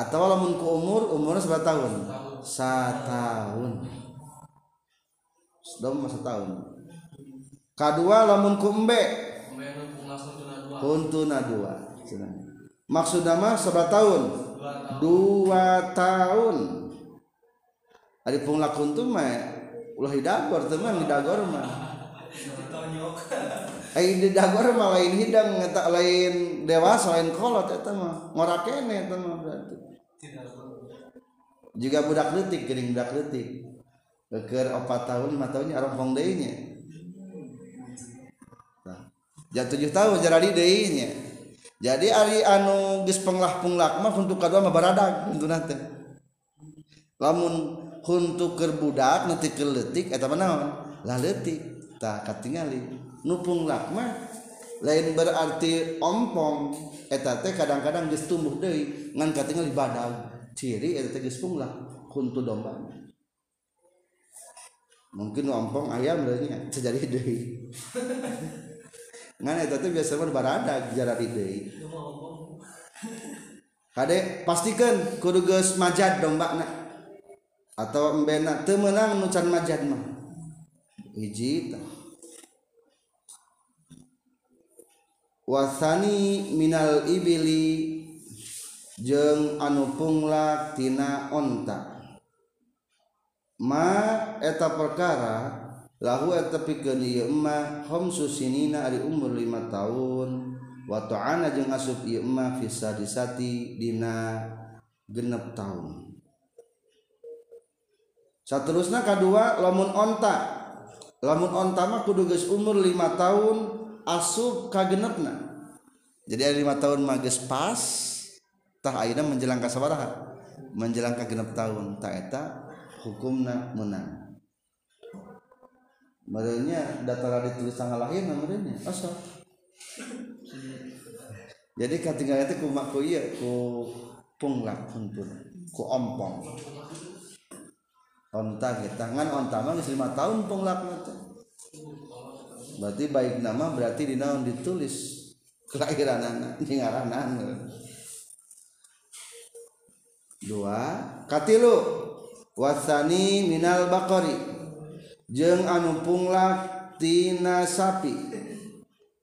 Atau lamun ku umur umur seberapa tahun? Setahun. Domba setahun kedua lamun ku embe. Huntuna dua. Maksudnya mah seberapa tahun? Dua tahun. Ari punglak huntu mah ulah hidagor teman hidagor mah Ai di dagor mah lain hidang lain dewasa lain kolot eta mah. Ngorakene eta mah. juga budak leutik gering budak detik Eker 4 tahun 5 tahunnya deui nya. nah, ya 7 tahun jarari deinya jadi ari anu geus penglah-penglak mah untuk kadua mah baradag untuk nanti. lamun untuk keur budak nanti keur leutik eta mah naon? Lah leutik tak katingali. Nupung punglak mah lain berarti ompong. Eta teh kadang-kadang geus tumbuh deui ngan katingali badag ciri eta teh geus punglah kuntu domba. Mungkin ompong ayam nya sejadi deui. Ngan eta teh biasa mah baradag jarari deui. Kade pastikan kudu geus majad domba na. Atau embena teu meunang nu can majad mah. Hiji wasani minal ibili jeng anu punglatina onta. Ma eta perkara lahu eta pikeun ieu emma khamsu sinina ari umur 5 tahun. Wa ta'ana jeung asup ieu emma fi sadisati dina genep tahun Saterusna kadua lamun onta. Lamun onta mah kudu geus umur 5 tahun asup ka genepna. Jadi 5 tahun mah geus pas tah ayeuna menjelang ka sabaraha menjelang ka genep tahun tak eta hukumna menang. Merenya data ditulis tanggal lahir namanya asal jadi ketinggalan itu ku mak ku iya ku punglak untuk ku ompong. Onta kita. Ngan onta mah geus tahun punglak nanti berarti baik nama berarti di naon ditulis? Kelahiran anak di ngaranana dua katilu. Wasani minal bakori jeng anu punglak tina sapi.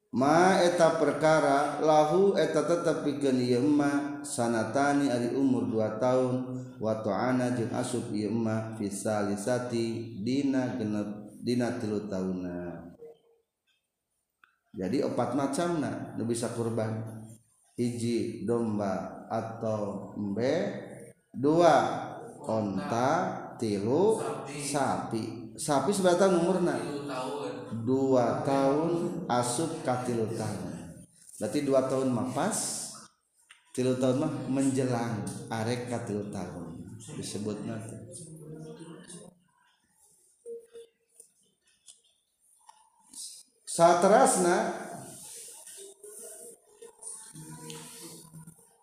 Ma eta perkara lahu eta tetap pikeun ieu emma sanatani ari umur 2 tahun wa ta'ana jeung asup ieu emma fi salisati dina genep dina 3 tahunna jadi opat macamna nu bisa kurban. Hiji domba atau embe dua onta tilu sapi. Sapi seberapa umurna. Dua tahun asup ka tilu tahun. Berarti dua tahun mah pas tilu tahun mah menjelang arek ka tilu tahun. Disebut nanti saterasna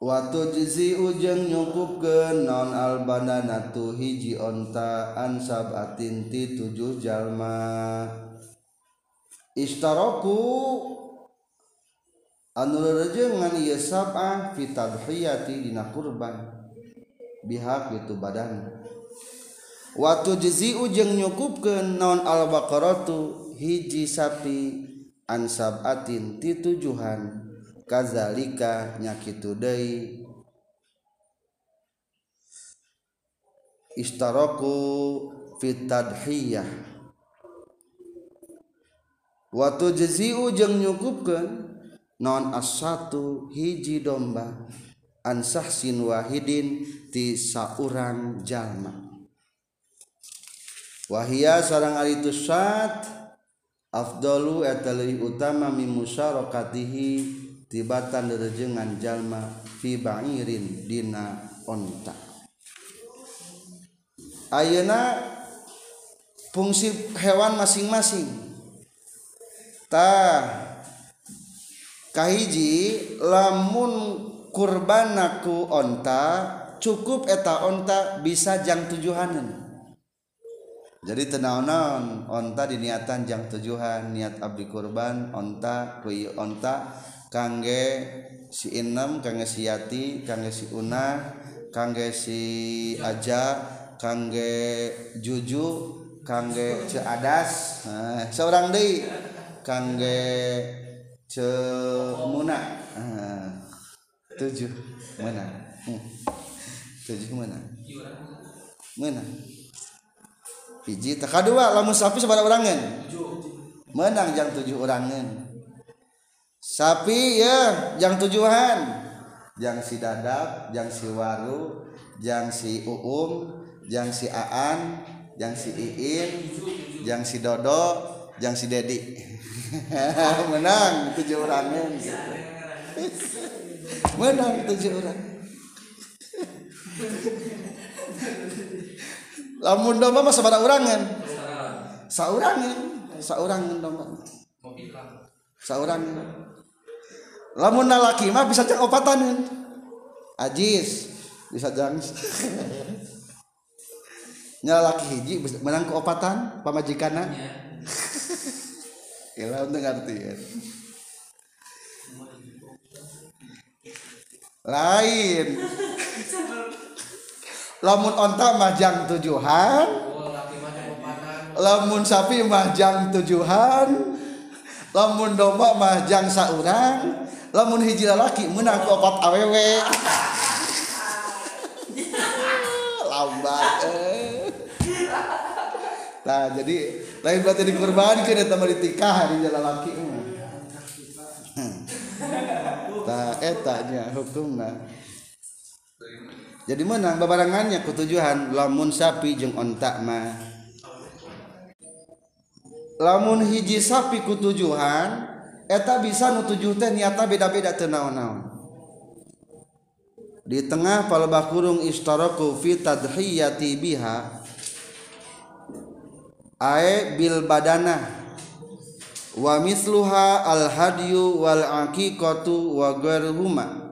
Watu jizi ujeng nyukupkeun non albanana tu hiji onta ansab atinti tujuh jalma. Istaroku anu rejengan ieu sab'ah fi tadhiyati dina kurban bihak itu badan. Watu jizi ujeng nyukupkeun non albaqaratu hiji sapi ansab atin ti tujuhan. Kazalika nyakitu deui. Istaraku fi tadhiyah. Watu jaziu jeung nyukupkeun non as-satu hiji domba ansah sin wahidin ti saurang jalma. Wahia sarang ari tu sat afdalu eta leuwih utama min musyarakatihi tibatan derejengan jalma fi ba'irin dina onta. Ayeuna fungsi hewan masing-masing. Tah kahiji lamun kurbanaku onta cukup eta onta bisa jang tujuhanan. Jadi tenaonan onta diniatan jang tujuhan niat abdi kurban onta kui onta kangge si inem kangge si yati kangge si una kangge si aja kangge juju kangge ce adas nah, seorang deui kangge ce muna nah, tujuh mana hmm. tujuh mana mana hiji tak kedua lamun sapi sabaraha orangan menang jang tujuh orangan sapi ya jang tujuhan jang si dadap jang si waru jang si uum jang si aan jang si iin jang si dodo jang si dedi. Menang tujuh orangan menang tujuh orang lamun domba mah sabaraha orangan saurangan saurangan domba. Saurangan lamun laki mah bisa jang opatan ajis bisa jang nya laki hiji menang ke opatan pamajikana Gila untuk ngerti ya. Lain. Lamun onta majang tujuhan. Lamun sapi majang tujuhan. Lamun domba majang saurang. Lamun hiji laki menang ke opat awewe. Lambat. Eh. Nah, jadi lain berarti dikorbankan eta mah ditikah di jalan laki mah. Tah eta nya hukumna. Jadi menang babarangannya kutujuhan lamun sapi jeung onta mah. Lamun hiji sapi kutujuhan eta bisa nutujuh teh niata beda-beda tenaon-naon di tengah palebah kurung istaraku fi tadhiyati biha ae bil badana wa misluha al hadyu wal aqiqatu wa ghairuhuma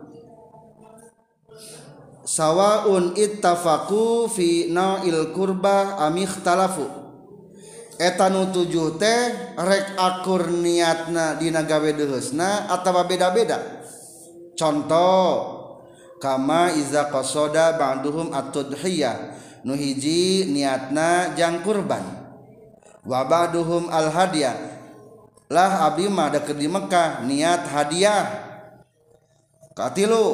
sawaun ittafaqu fi na'il kurba am ikhtalafu etanu 7 teh rek akur niatna dinagawe dehesna atau beda-beda. Contoh kama iza qasoda ba'duhum at-tudhiyah. Nu hiji niatna jang kurban. Wa ba'duhum al-hadiyah lah abdi mah deket di Mekah niat hadiah. Katilu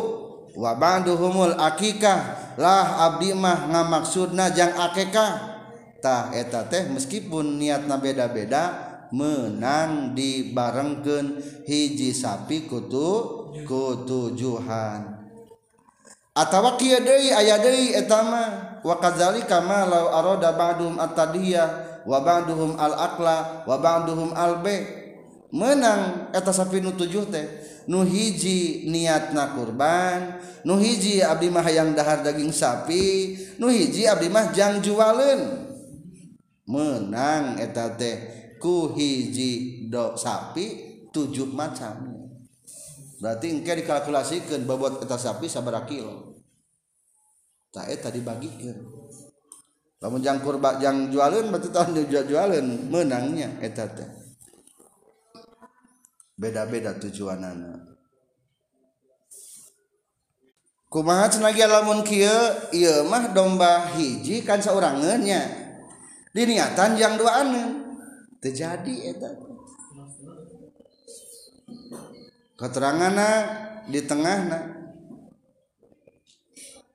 wa ba'duhumul akikah. Lah abdi mah ngamaksudna jang akikah tah eta teh meskipun niatna beda-beda menang dibarengkeun hiji sapi kutu kutujuhan. Atawa kieu deui aya deui eta mah wa kadzalika ma law arada ba'dhum at-tadiyah wa ba'dhum al-aqla wa ba'dhum al-bay menang eta sapi nu tujuh teh nu hiji niatna kurban nu hiji abdi mah hayang dahar daging sapi nu hiji abdi mah jang jualeun menang eta teh. Ku hiji do sapi tujuh macam. Berarti engke dikalkulasikan bobot eta sapi sabaraha kilo. Tak eta dibagikan. Lamun jang kurba jang jualan berarti tahun jualan menangnya eta teh. Beda-beda tujuanana. Kumaha cenah lamun kieu? Ieu mah domba hiji kan saurangeunya diniatan jang duaaneun terjadi eta. Keteranganna di tengahna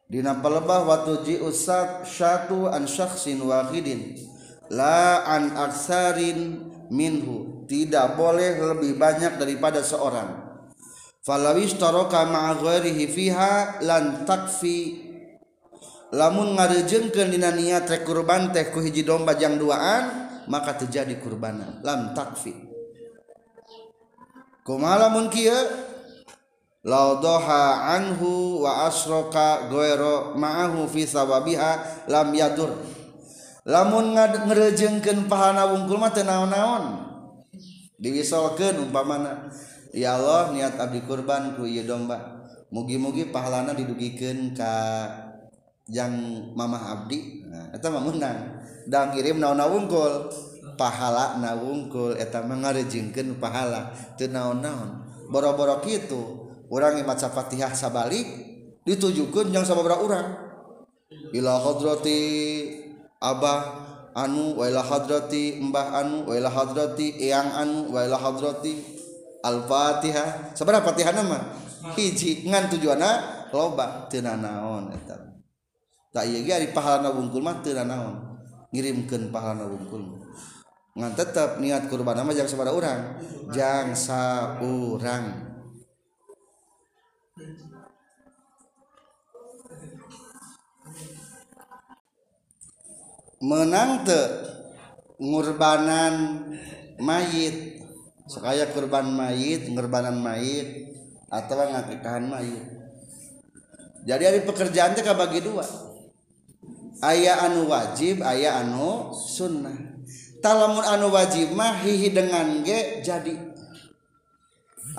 dina pelebah waktu ji usat syatu an syakhsin wahidin. La an aksarin minhu. Tidak boleh lebih banyak daripada seorang. Falawis taraka ma'a ghairihi fiha lan takfi lamun ngarejengkeun dina niat rek kurban teh ku hiji domba jang duaan maka terjadi kurbanan. Lam takfi kumaha lamun kieu? Laudoha anhu wa asroka goero ma'ahu fi sawabiha lam yadur. Lamun ngerejengkeun pahala wungkul mah teu naon-naon. Diwisolkeun umpamana ya Allah niat abdi kurban ku ieu domba. Mugi-mugi pahalana didugikeun ka yang Mamah Abdi. Menang. Dan ngirim na wungkul pahala na wungkul eta mengarejengken pahala. Itu naon-naon. Boro-borok itu orang maca Fatihah sabalik ditujukan yang sababra orang ila hadrati abah anu wa ila hadrati mbah anu wa ila hadrati eyang anu wa ila hadrati al-fatihah. Sabara fatihah nama? Hiji ngan tujuanna loba. Teu naon eta. Tak ieu ge ari pahalana wungkul mah teu naon? Ngirimkeun pahalana wungkul ngan tetep niat kurban mah jang sabaraha urang. Jang saurang. Menang te ngurbanan mayit. Sekaya kurban mayit ngurbanan mayit atau ngakikahan mayit. Jadi ada pekerjaan teh bagi dua aya anu wajib aya anu sunnah. Talamun anu wajib mah hihi dengan ge jadi.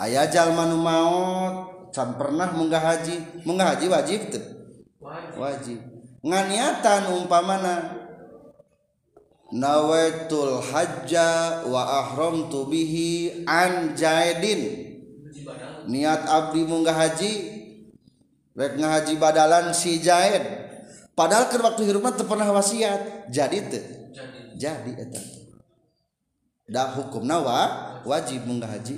Aya jalma nu maot can pernah munggah haji. Munggah haji wajib tuh wajib. Nganiatan umpamana nawaitul hajja wa ahramtu bihi an jaidin. Niat abdi munggah haji rek ngahaji badalan si jaid. padahal ke waktu hirupna teu pernah wasiat. Jadi teu. Jadi. Eta. Da hukumna wa wajib munggah haji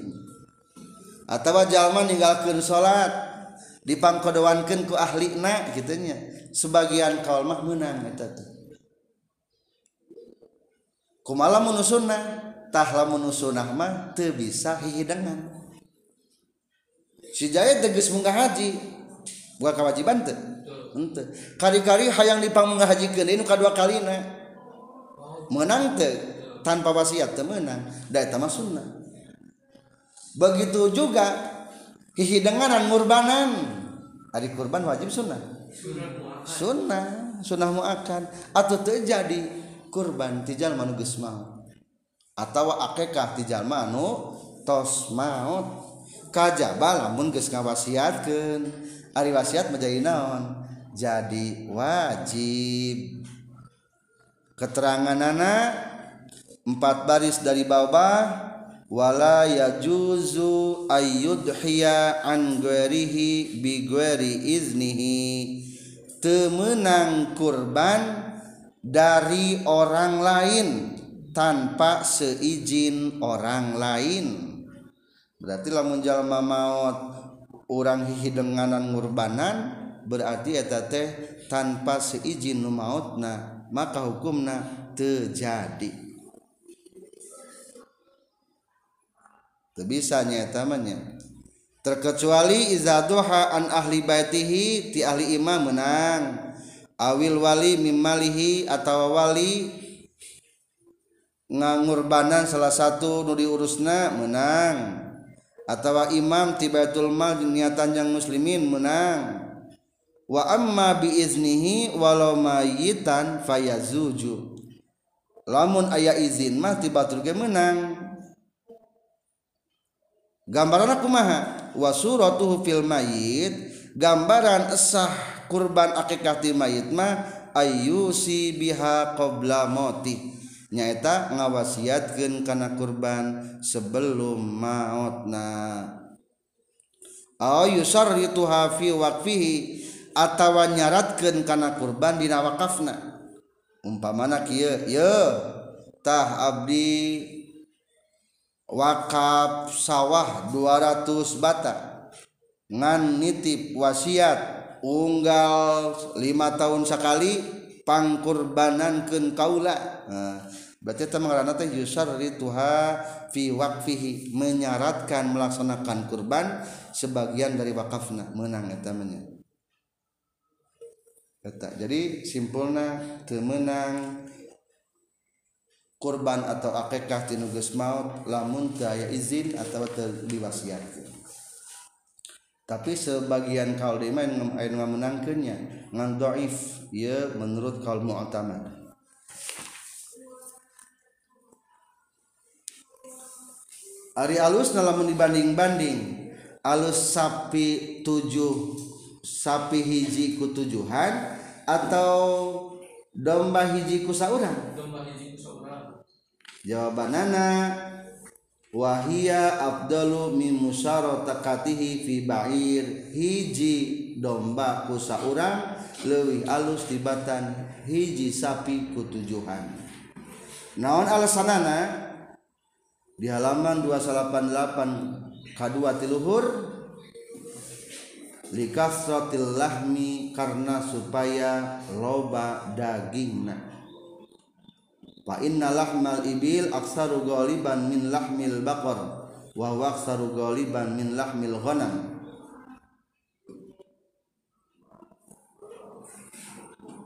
atawa jalma ninggalkeun salat dipangkodowankeun ku ahlina kitu nya. Sebagian kaul mah meunang eta teh kumaha lamun sunnah tah lamun sunnah mah teu bisa hihidangan si jaya tegas munggah haji bukan kewajiban teu henteu kari-kari hayang dipang munggah hajikeun ini kadua kalina. Menang teu tanpa wasiat teu menang. Da eta mah sunnah. Begitu juga hihidenganan ngurbanan. Hari kurban wajib sunnah. Sunnah sunnah. Muakan. Atau terjadi kurban tijal manu maut. Atau akekah tijal manu tos maut. Kajaba lamun geus ngawasiatkeun ari wasiat menjadi naon? Jadi wajib. Keterangan anak empat baris dari bawah wala yajuzu ayyudhiya an ghairihi bi ghairi iznihi. Temenang kurban dari orang lain tanpa seizin orang lain. Berarti lamun jalma maut orang hihidenganan ngurbanan berarti eta teh tanpa seizin nu mautna maka hukumna terjadi. Bisa nyamanya terkecuali izadoha an ahli baitihi ti ahli imam menang. Awil wali mimalihi atau wali ngangurbanan salah satu nu diurusna menang atawa imam tibatul mal niatan yang muslimin menang wa amma biiznihi walau mayitan fayazuju. Lamun aya izin mah tibatul ge menang gambaran aku maha wa suratuhu fil mayit gambaran esah kurban akikati mayit mah ayyusi biha qabla motih nyaeta ngawasiatkeun kana kurban sebelum mautna aw yusarrituha fi waqfihi atawa nyaratkeun kana kurban dina wakafna umpamana kieu ye tah abdi wakaf sawah 200 bata. Ngan nitip wasiat unggal 5 tahun sekali pangkurbanan ke kaula. Nah, berarti mengarana teh yusar rituha fi waqfihi menyaratkan melaksanakan kurban sebagian dari wakafna. Menang eta eta jadi simpulna temenang korban atau akekah tinugas maut lamun daya izin atau diwasiatkan tapi sebagian kaul di main air ngan doif ya menurut kaul mu'tamad. Ari alus dalam dibanding-banding. Alus sapi tujuh sapi hiji ku tujuhan atau domba hiji ku saurang? Domba hiji ku saurang. Jawabanana wahia afdalu min musyarakatihi fi ba'ir. Hiji domba ku saurang leuwih alus tibatan hiji sapi kutujuhan naon alasanana? Di halaman 288 kadua tiluhur likasratil lahmi karena supaya loba dagingna. Fa inna lahmal ibil aksaru ghaliban min lahmil baqar wa huwa aksaru ghaliban min lahmil ghanam.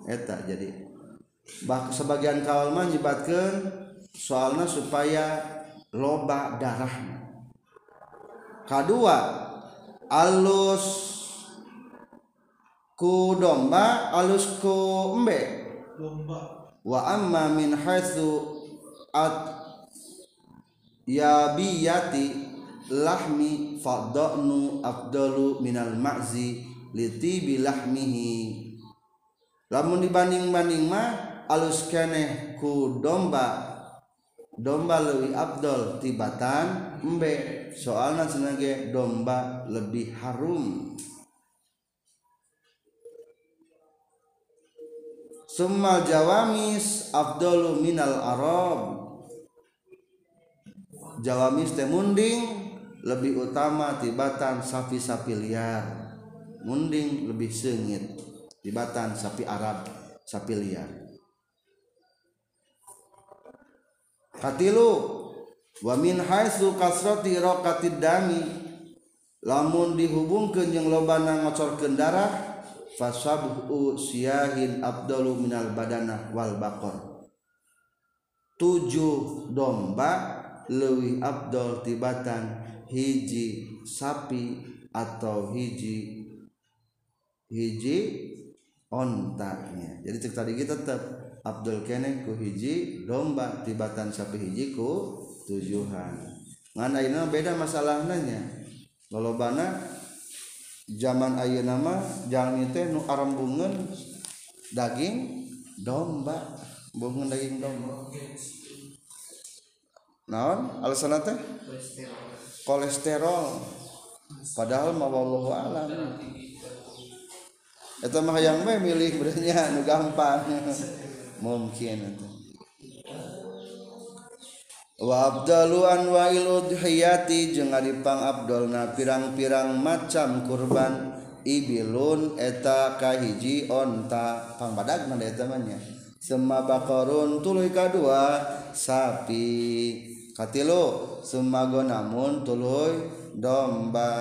Eta jadi. Bah, sebagian kaul mah nyibatkeun soalna supaya loba darah. Kedua alus ku domba alus ku embe. Domba wa amma min haitsu at ya biyati lahmi fadanu afdalu minal ma'zi litibi lahmihi. Lamun dibanding-banding mah alus keneh ku domba domba lebih abdol tibatan embe. Soalnya senage domba lebih harum Summal jawamis afdalu minal arab Jawamis teh munding lebih utama tibatan sapi-sapi liar. Munding lebih sengit tibatan sapi Arab sapi liar. Katilu wa min haitsu kasrati raqatid dami. Lamun dihubungkeun jeung loba na ngocorkeun darah fasabu siyahin abdalu minal badana wal bakor tujuh domba lebih abdul tibatan hiji sapi atau hiji hiji ontanya jadi cek tadi kita tetap Abdul kene ku hiji domba tibatan sapi hiji ku tujuhan. Ngana ini beda masalah nanya kalau bana zaman ayeuna nama jangan itu nu arembungen daging domba. Bungun daging domba. Naon? Alasan teh? Kolesterol. Padahal mau wallahu alam. Eta mah yang bae milih berenya nu gampang. Mungkin itu. Wa abdalu anwa'il udhiyati jeung ari pang abdolna pirang-pirang macam kurban. Ibilun eta kahiji onta. Pang badagna eta mah nya. Semma bakorun tuluy kadua sapi. Katilu semago namun tuluy domba.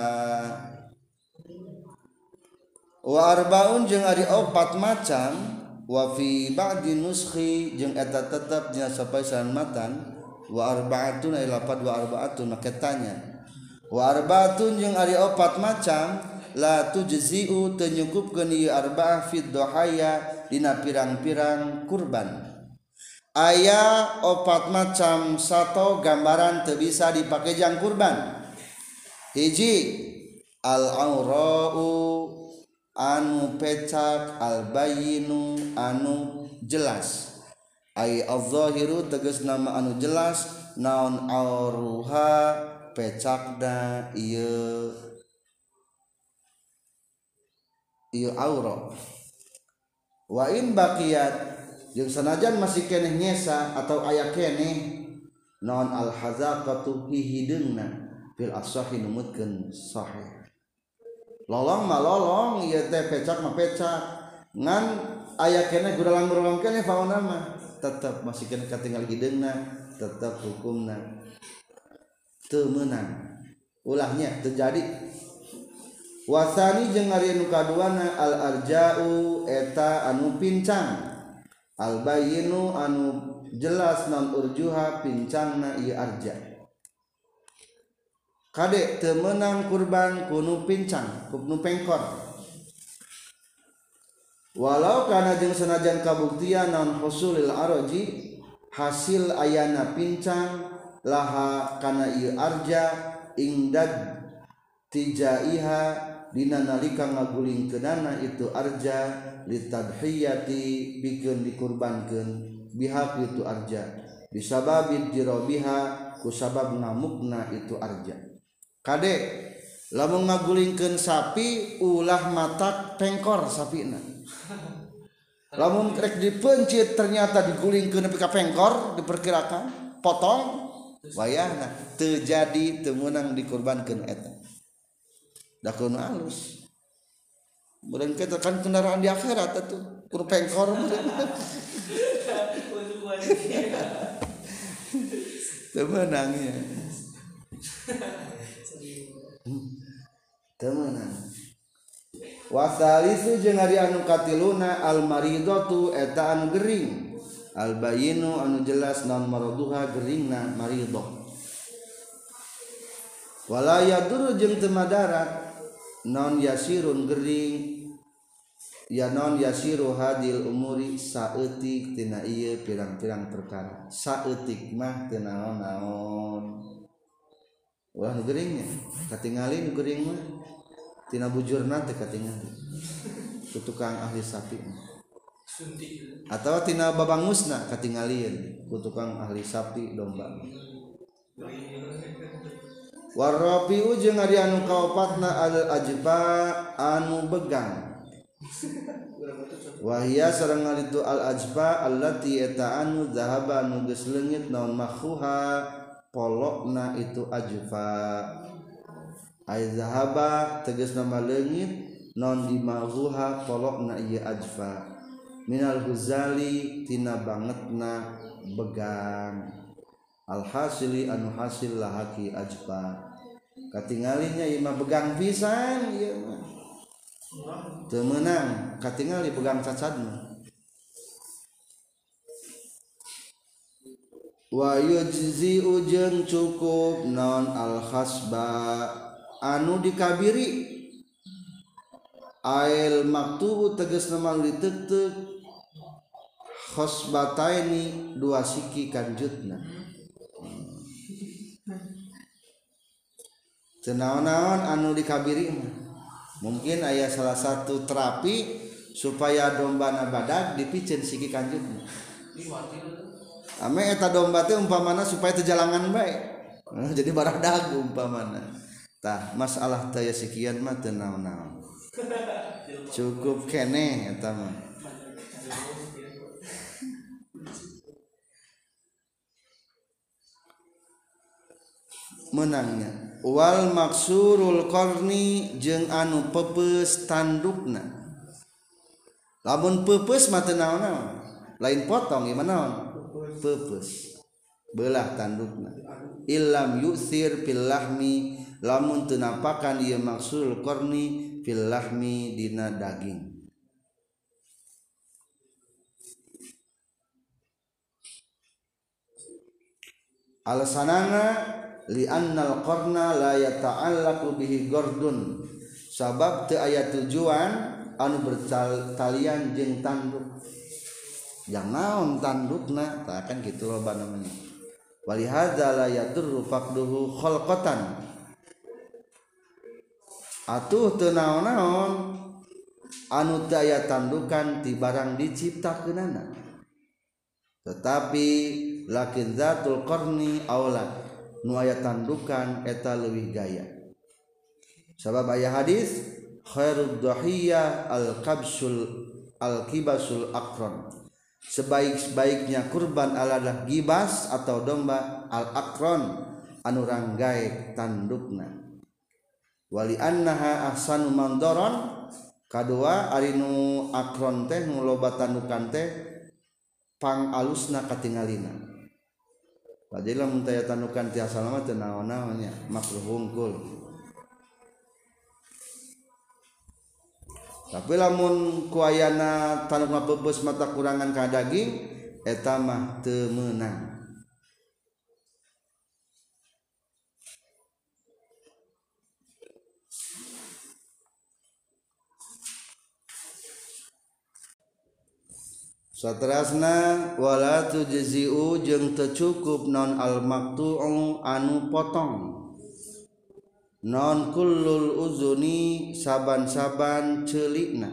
Wa arbaun jeung ari opat macam. Wa fi ba'di nuskhi jeung eta tetep dina sapaesan matan wa arbaatun ay lapad wa arbaatun maka tanya. Wa arbaatun jeung ari opat macam la tujzi'u teu nyukupkeun ieu arbaah fid dohaya dina pirang-pirang kurban. Aya opat macam satu gambaran teu bisa dipake jang kurban. Hiji al aurau anu pecak al bayinu anu jelas. ay al-zahiru tegas nama anu jelas naon auruha pecakna ieu ieu aura wa in baqiyat jeung sanajan masih keneh nyesa atau aya keneh naon al-hazaqatu hihideungna fil asahi numutkeun sahih. Lolong mah lolong ieu teh pecak mah pecak. Ngan aya keneh gudalang-gudalang keneh fauna mah. tetap masihkan ketinggal hidungna tetap hukumna temenang ulahnya terjadi. Wasani jeung ari nu kaduana al arja'u eta anu pincang. Al bayyinu anu jelas non urjuha pincangna ieu arja. Kadek teu meunang kurban kunu pincang kunu pengkor. walau karena jeng senajan kabuktian non husulil aroji hasil ayana pincang laha karena ieu arja ingdad tijaiha dina nalika ngagulingkeunana itu arja litadhiyati bikin dikurbankan bihak itu arja. Bisababid jirobiha ku sabab ngamukna itu arja. Kadek lamun ngagulingkeun sapi ulah matak pengkor sapina. Lamun rek dipencit ternyata digulingkeun nepi ka pengkor diperkirakan potong wayahna. Terjadi temenang dikurbankeun eta. Dah kuno halus Kemudian kita kan kendaraan di akhirat itu kur pengkor temenangnya temenang wasalisu jeung ari anu katiluna al maridatu eta anu gering. Al bayinu anu jelas non maraduha geringna maridah wala yaduru jeung teu madarat non yasirun gering. Ya non yasiru hadil umuri saeutik tina ieu pirang-pirang perkara. Saeutik mah teu naon-naon. Wah geringnya. Katingalin gering mah. Tina bujur nanti katingali ku tukang ahli sapi atau tina babangusna katingalin. Ku tukang ahli sapi domba warropiu jeung ari anu kaopatna al ajba anu begang. Wahia sareng itu al ajba allati eta anu zahaba anu geus leungit naon makhuha. polokna itu ajfa. Ay zahaba tegas nama leungit. Non dimaghuha polokna ieu ajfa. Minal huzali tina bangetna begang. Alhasili anu hasil lahaki ajfa. Katingalinya imah begang pisan ieu mah. Teu meunang katingali begang cacadna wayuzi ujeng cukup non alkhasba. Anu dikabiri. Ail maktubu teges nemang ditetek khosbataini dua siki kanjutna. Tenaon-naon anu dikabiri mungkin ayah salah satu terapi supaya domba nabadak dipicen siki kanjutna. ame eta domba teh umpamana supaya tejalangan baik. Nah, jadi barah dagu umpamana. Tah masalah taya sekian mah teu naon-naon. Cukup kene eta mah. Menangnya wal maksurul korni jeung anu pepes tandukna. Lamun pepes mata naon-naon. Lain potong gimana naon? pepes belah tandukna. Ilam yusir filahmi lamun tenapakan ia maksul korni filahmi dina daging. Alasanana li annal qarna la yata'allaqu bihi gordun. Sabab teu aya tujuan anu bertalian jeung tanduk. Yang naon tandukna? Tak akan gitu loh namanya. Wali hadza la yadurru faqduhu khalqatan. Atuh teu naon-naon? Anu daya tandukan ti barang diciptakeunana. Tetapi lakin zatul qarni aula nu aya tandukan eta leuwih gaya. Sabab aya hadis khairud dhahiyya al kabsul al kibasul akron sebaik-baiknya kurban adalah gibas atau domba al-akron anu ranggae tandukna. Wali annaha ahsanu mandoron kadua arinu akron teh nguloba tandukan teh pang alusna katingalina. Padahal muntaya tandukan tiasa lama naon-naonnya makruh hungkul. tapi lamun kuayana tanam bebes mata kurangan ka daging etamah temenang Satrasna wala tujzi'u jeung teu cukup non al maqtu'u anu potong. nonkullul uzuni saban-saban celikna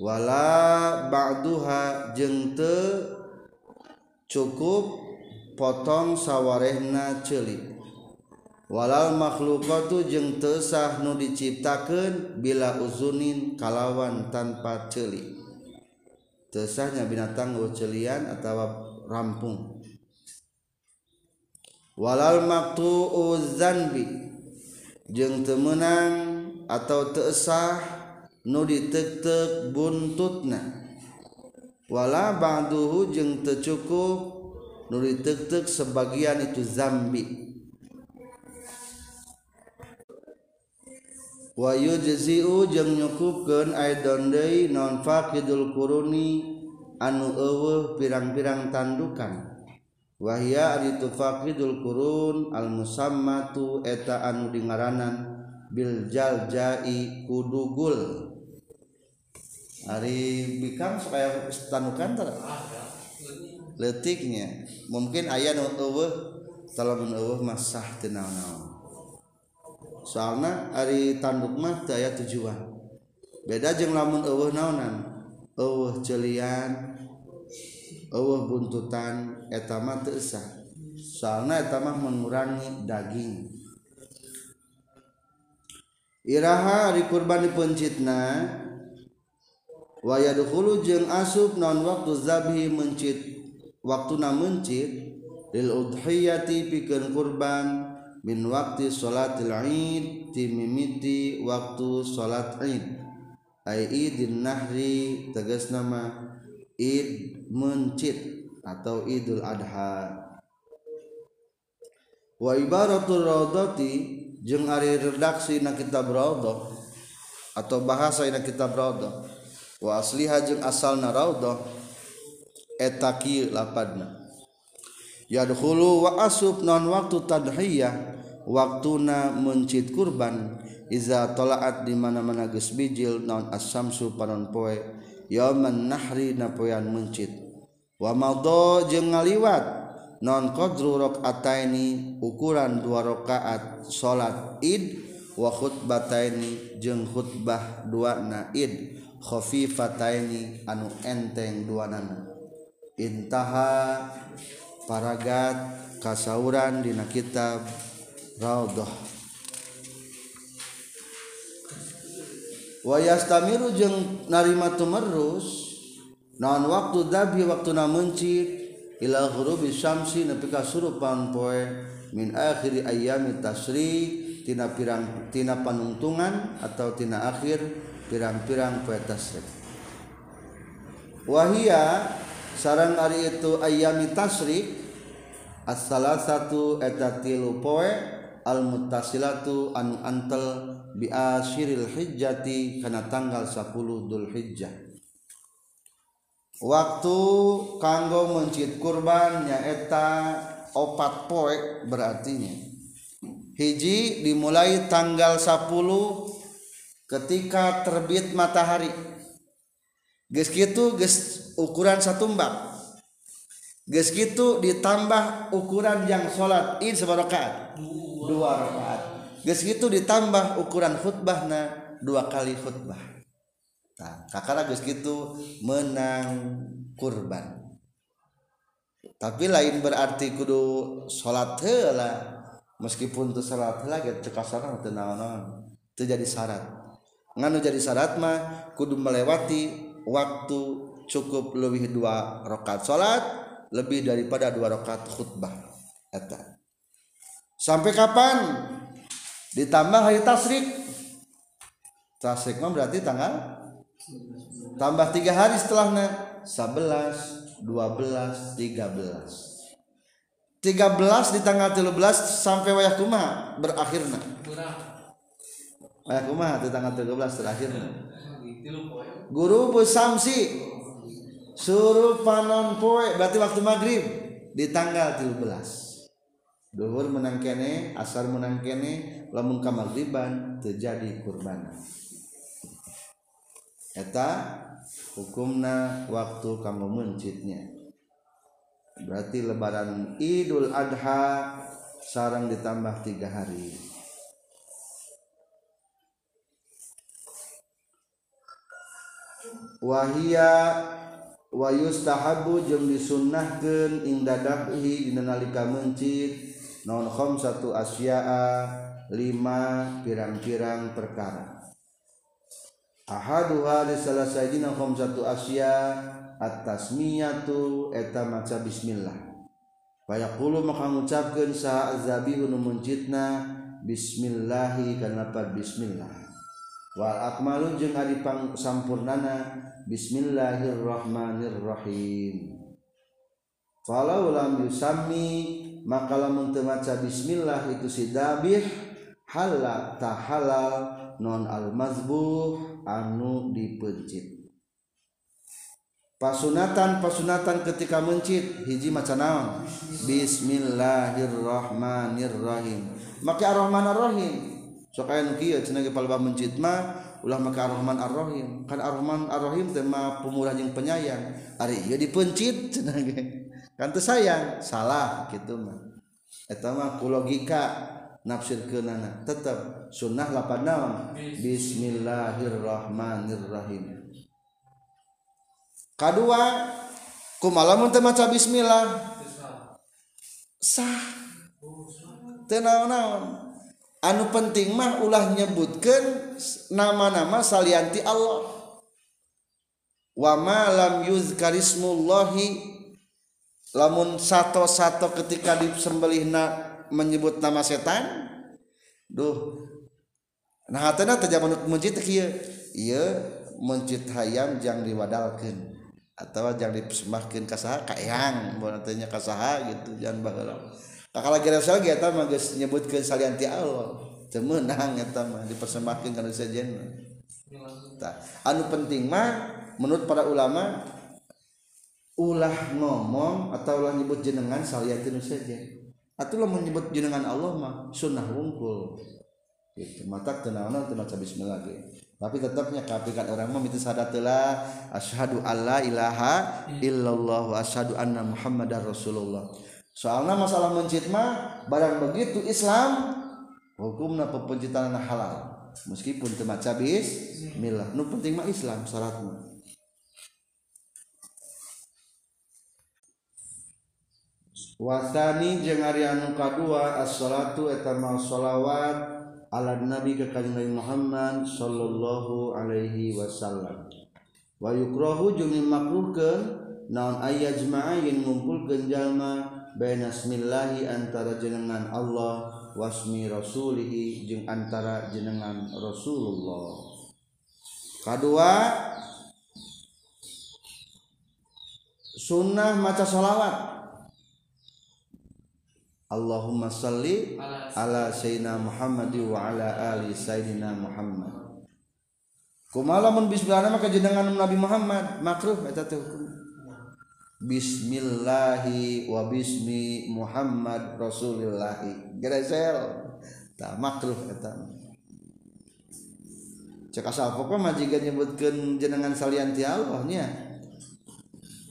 wala Ba'duha jengte cukup potong sawarehna celik walal makhluktu jeng tesah nu diciptakan bila uzunin kalawan tanpa celik tesahnya binatang celian atau rampung. Walal maktu uzanbi. jeng temenang atau teesah nu ditetep buntutna. Wala ba'duhu jeng tecukup nu ditetep sebagian itu zambi. Wa yujzi'u jeung nyukupkeun aidon deui non faqidul quruni anu eueuh pirang-pirang tandukan. wahia ari tufaqidul qurun al musammatu eta anu dingaranan bil jaljai kudugul ari bikang supaya tanukan ter letiknya mungkin ayah nu eueuh talamun eueuh masah teu naon-naon. Soalna ari tanduk mah teu aya tujuan. Beda jeung lamun eueuh naonan eueuh celian Allah buntutan etama tersah soalnya etama mengurangi daging. Iraha hari kurban dipencitna wayadukhulu jeung asub non waktu zabhi mencit waktuna mencit lil udhiyati pikeun kurban min waktu salatil id timimiti waktu salat id ai idin nahri tegas nama Id Mencit atau Idul Adha. Wa ibaratul raudati jeung ari redaksi na kitab raudah atau bahasa na kitab raudah wa asliha jeung asalna raudah eta kieu lapadna. Yadkhulu wa asub non waktu tadhiyah waktuna mencit kurban iza tolaat di mana-mana geus bijil non asamsu panon poe. yauman nahri na poean mencit. Wa madha jeung ngaliwat. Non qadru rakaataini ukuran dua rakaat salat id wa khutbataini jeung khutbah dua na id khafifataini anu enteng dua nana intaha paragat kasauran dina kitab Raudhah. wayastamiru jeung narima tumerus naon waktu dabi waktu na mencit ila ghurubi syamsi nepi ka surupan poe min akhiri ayami tasri tina pirang tina panungtungan atau tina akhir pirang-pirang poe tasri wahia sarang ari itu ayami tasri as-salasatu eta tilu poe al muttasilatu anu antel bi asyiril hijjati kana tanggal 10 Dzulhijjah waktu kanggo mencit kurban nyaeta opat poe berartinya. Hiji dimulai tanggal 10 ketika terbit matahari. Geus kitu geus ukuran satumbak. Geus kitu ditambah ukuran yang salat id dua rakaat geus kitu ditambah ukuran khutbahna dua kali khutbah. Tah kakara geus kitu menang kurban. Tapi lain berarti kudu salat heula. Meskipun tu salat heula ge teu kasarna teu naon-naon teu jadi syarat. Nganu jadi syarat mah kudu melewati waktu cukup lebih dua rakaat salat lebih daripada dua rakaat khutbah. Eta. Sampai kapan ditambah hari tasrik. Tasrik mah berarti tanggal? Tambah tiga hari setelahnya. 11 12 13 13 di tanggal 13 sampai wayah kumaha berakhirna wayah kumaha di tanggal 13 terakhirna guru samsi suruh panon poe berarti waktu maghrib di tanggal 13 Duhur menang kene, asar menang kene, lamun ka riban terjadi kurban. Eta hukumna waktu kamu mencitnya. Berarti lebaran Idul Adha sarang ditambah tiga hari. Wahia wayustahabu jeung disunnahkeun ing dadabhi dina nalika mencit naon khamsatu asya'a lima pirang-pirang perkara. Ahaduha salah sajina khamsatu asya at-tasmiyatu eta maca bismillah. Fayaqulu maka ngucapkeun sa zabihu nu bismillahi kana bismillah. Wal akmalu jeung ari pang sampurnana Bismillahirrahmanirrahim. Falau lam yusammi maka lamun teu maca bismillah itu si dabih halal tahalal non al mazbuh anu dipencit. Pasunatan pasunatan ketika mencit hiji maca naon? Bismillahirrahmanirrahim. Maka ar-rahman ar-rahim. Sok aya nu kieu cenah ge palebah mencit mah ulah maka ar-rahman ar-rahim. Kan ar-rahman ar-rahim teh mah pemurah jeung penyayang. Ari ieu dipencit cenah ge kan sayang salah gitu mah. Eta mah ku logika nafsir keunana tetap sunnah lapan naon? Bismillahirrahmanirrahim. Kedua kumalamun teu maca bismillah. Sah. Teu naon-naon? Anu penting mah ulah nyebutkeun nama-nama salianti Allah. Wa ma lam yuzkarismullahi lamun satu-satu ketika disembelihna menyebut nama setan duh nah hatena teu jaman mencit kieu? Ieu mencit hayam jang diwadalkeun atawa jang dipersembahkeun ka saha ka eyang mun tanya ka saha gitu jangan baheula. Kakala gerasal ge eta mah geus nyebutkeun salian ti Allah. Teu meunang eta mah dipersembahkeun kana tah anu penting mah menurut para ulama ulah ngomong atau ulah nyebut jenengan saliyatin saja. Atau menyebut jenengan Allah mah sunnah wungkul. Gitu mata tenawan teu maca bismillah ge. Tapi tetapnya kapikan orang mah itu sadatelah asyhadu alla ilaha illallah wa asyhadu anna muhammadar rasulullah. Soalnya masalah mencit mah barang begitu Islam hukumna pepencitan halal. Meskipun teu maca bismillah nu penting mah Islam syaratnya wasani jeung ari anu kadua as-salatu eta sholawat ala nabi ka kanjeng Nabi Muhammad sallallahu alaihi wasallam. Wa yukrahu jeung makruhkeun naon aya jemaah yang ngumpulkeun jalma baina smillahi antara jenengan Allah wasmi rasulihi jeung antara jenengan Rasulullah. Kadua sunnah maca sholawat Allahumma salli ala sayyidina Muhammad wa ala ali sayyidina Muhammad. Kumaha mun bismillah maka jenengan Nabi Muhammad makruh eta teh hukum. Bismillahi wa bismi Muhammad Rasulillah. Gerezel. Tah makruh eta. Cek asal pokok majikan nyebutkeun jenengan salian ti Allah nya.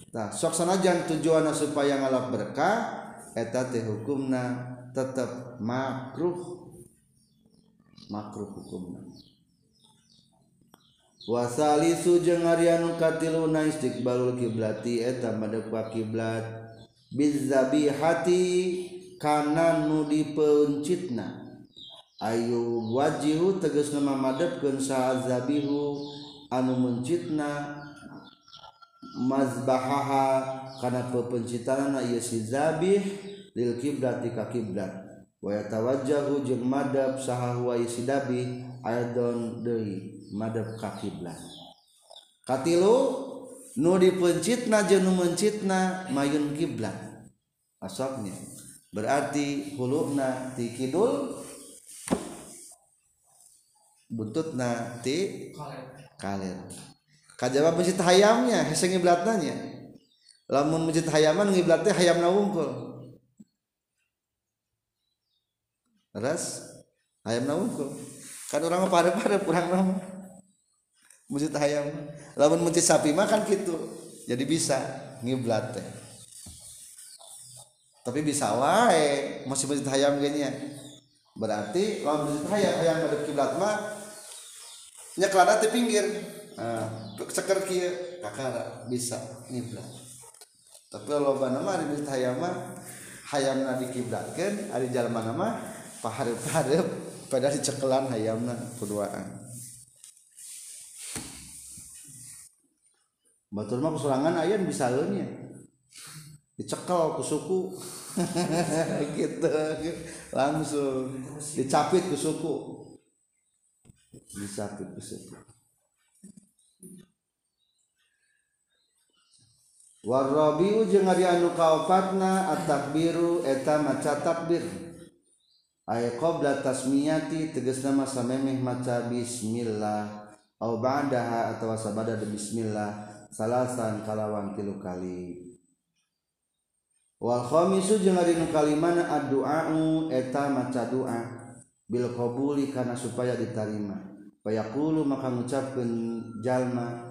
Tah sok sanajan tujuanna supaya ngalap berkah eta teh hukumna tetap makruh. Makruh hukumna. Wasalisu jeung Aryanu katilu na istiqbalul kiblati eta madep ka kiblat. Bizabihati kana nu dipeuncitna. Ayu wajihu tegas nama madepkeun sazabihu anu mencitna mazbahaha. Kana pepencitarana ieu si zabih lil kiblat ka kiblat wa yatawajjahu jeung madab saha huwa sidabi aidon deui madab ka kiblat katilu nu dipencitna jeung nu mencitna mayun kiblat asapnya berarti huluna ti kidul buntutna ti kalir, kaler. Kajaba masjid hayamnya hese ngiblatnya lamun masjid hayaman ngiblatnya hayam wungkul ras hayam wungkul kan orang pada pada kurang nama masjid hayam. Lamun masjid sapi makan gitu. Jadi bisa ngiblat teh tapi bisa wae masih masjid hayam gini berarti lamun masjid hayam hayam ada kiblat mah nyekelana di pinggir. Nah, ceker kia kakak bisa ngiblat tapi kalau nama di bisa hayam mah hayamna dikiblatkan ada jalan mana mah paharep paharep pada dicekelan hayamna keduaan. Batur mah kesurangan ayam bisa nya dicekel ke suku. Gitu. Langsung. Dicapit ke suku. Dicapit ke suku warrobiu jeung ari anu kaopatna at-takbiru eta maca takbir ay qabla tasmiyati tegasna masa memeh maca bismillah. Au ba'daha atawa sabada bismillah salasan kalawan tilu kali. Wal khamisu jeung ari nu kalimana addu'a'u eta maca doa bil qabuli kana supaya diterima fayaqulu maka ngucapkeun jalma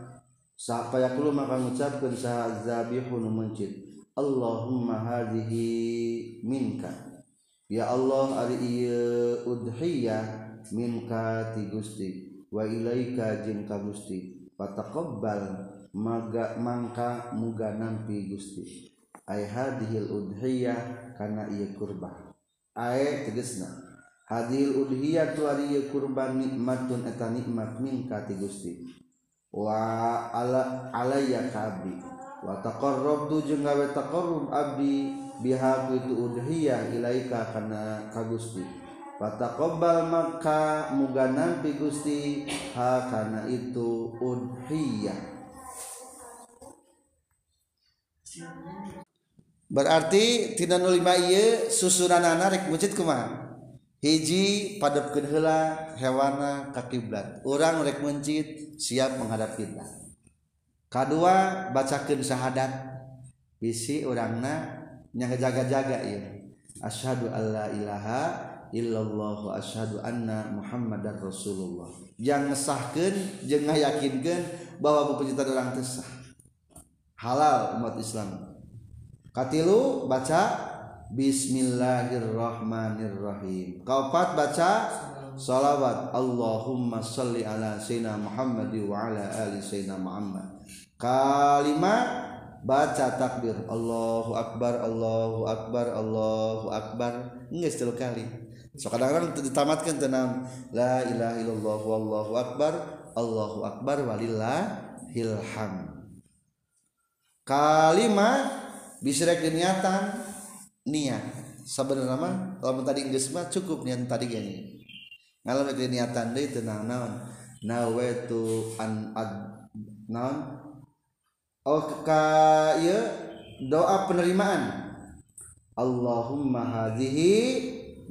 sapayakulu maka mengucapkan sahazabihun mencit. Allahumma hadhihi minka. Ya Allah ari ieu udhiyah minka ti Gusti. Wa ilaika jeung ka Gusti. Fataqabbal maga mangka muga nampi Gusti. Ay hadhil udhiyah kana ieu kurban. Ay tegasna. Hadhil udhiyah tu ari ieu kurban nikmatun eta nikmat minka ti Gusti. wa ala alayya kabi wa taqarrabtu jeung gawe taqarrub abdi biha itu udhiyah ilaika kana ka Gusti. Wa taqabbal maka muga nampi Gusti ha kana itu udhiyah berarti tina nu lima ieu susunanana rek mucit kumaha? hiji padat kedhela hewana kakiblat. Orang rek mencit siap menghadap kita kedua bacakan syahadat. Bisi orangna yang jaga-jaga ya asyhadu alla ilaha illallah asyhadu anna muhammadar rasulullah. Yang ngesahkan jeung ngayakinkeun bahwa pencipta orang tesah halal umat Islam. Katilu baca Bismillahirrahmanirrahim. Kaopat baca? Salawat. Allahumma salli ala sayyidina Muhammad wa ala ali sayyidina Muhammad. Kalimat baca takbir. Allahu akbar Allahu akbar Allahu akbar. Geus tilu kali. So kadang-kadang ditamatkan tenang la ilaha illallah wallahu akbar Allahu akbar walillahil ham kalimat bisa rek niatan niat sebenarnya mah kalau tadi geus mah cukup niat tadi gini. Ngalam itu niatan deui teu naon? Naon nawaitu an ad naon? Oh ka ieu doa penerimaan. Allahumma hadhihi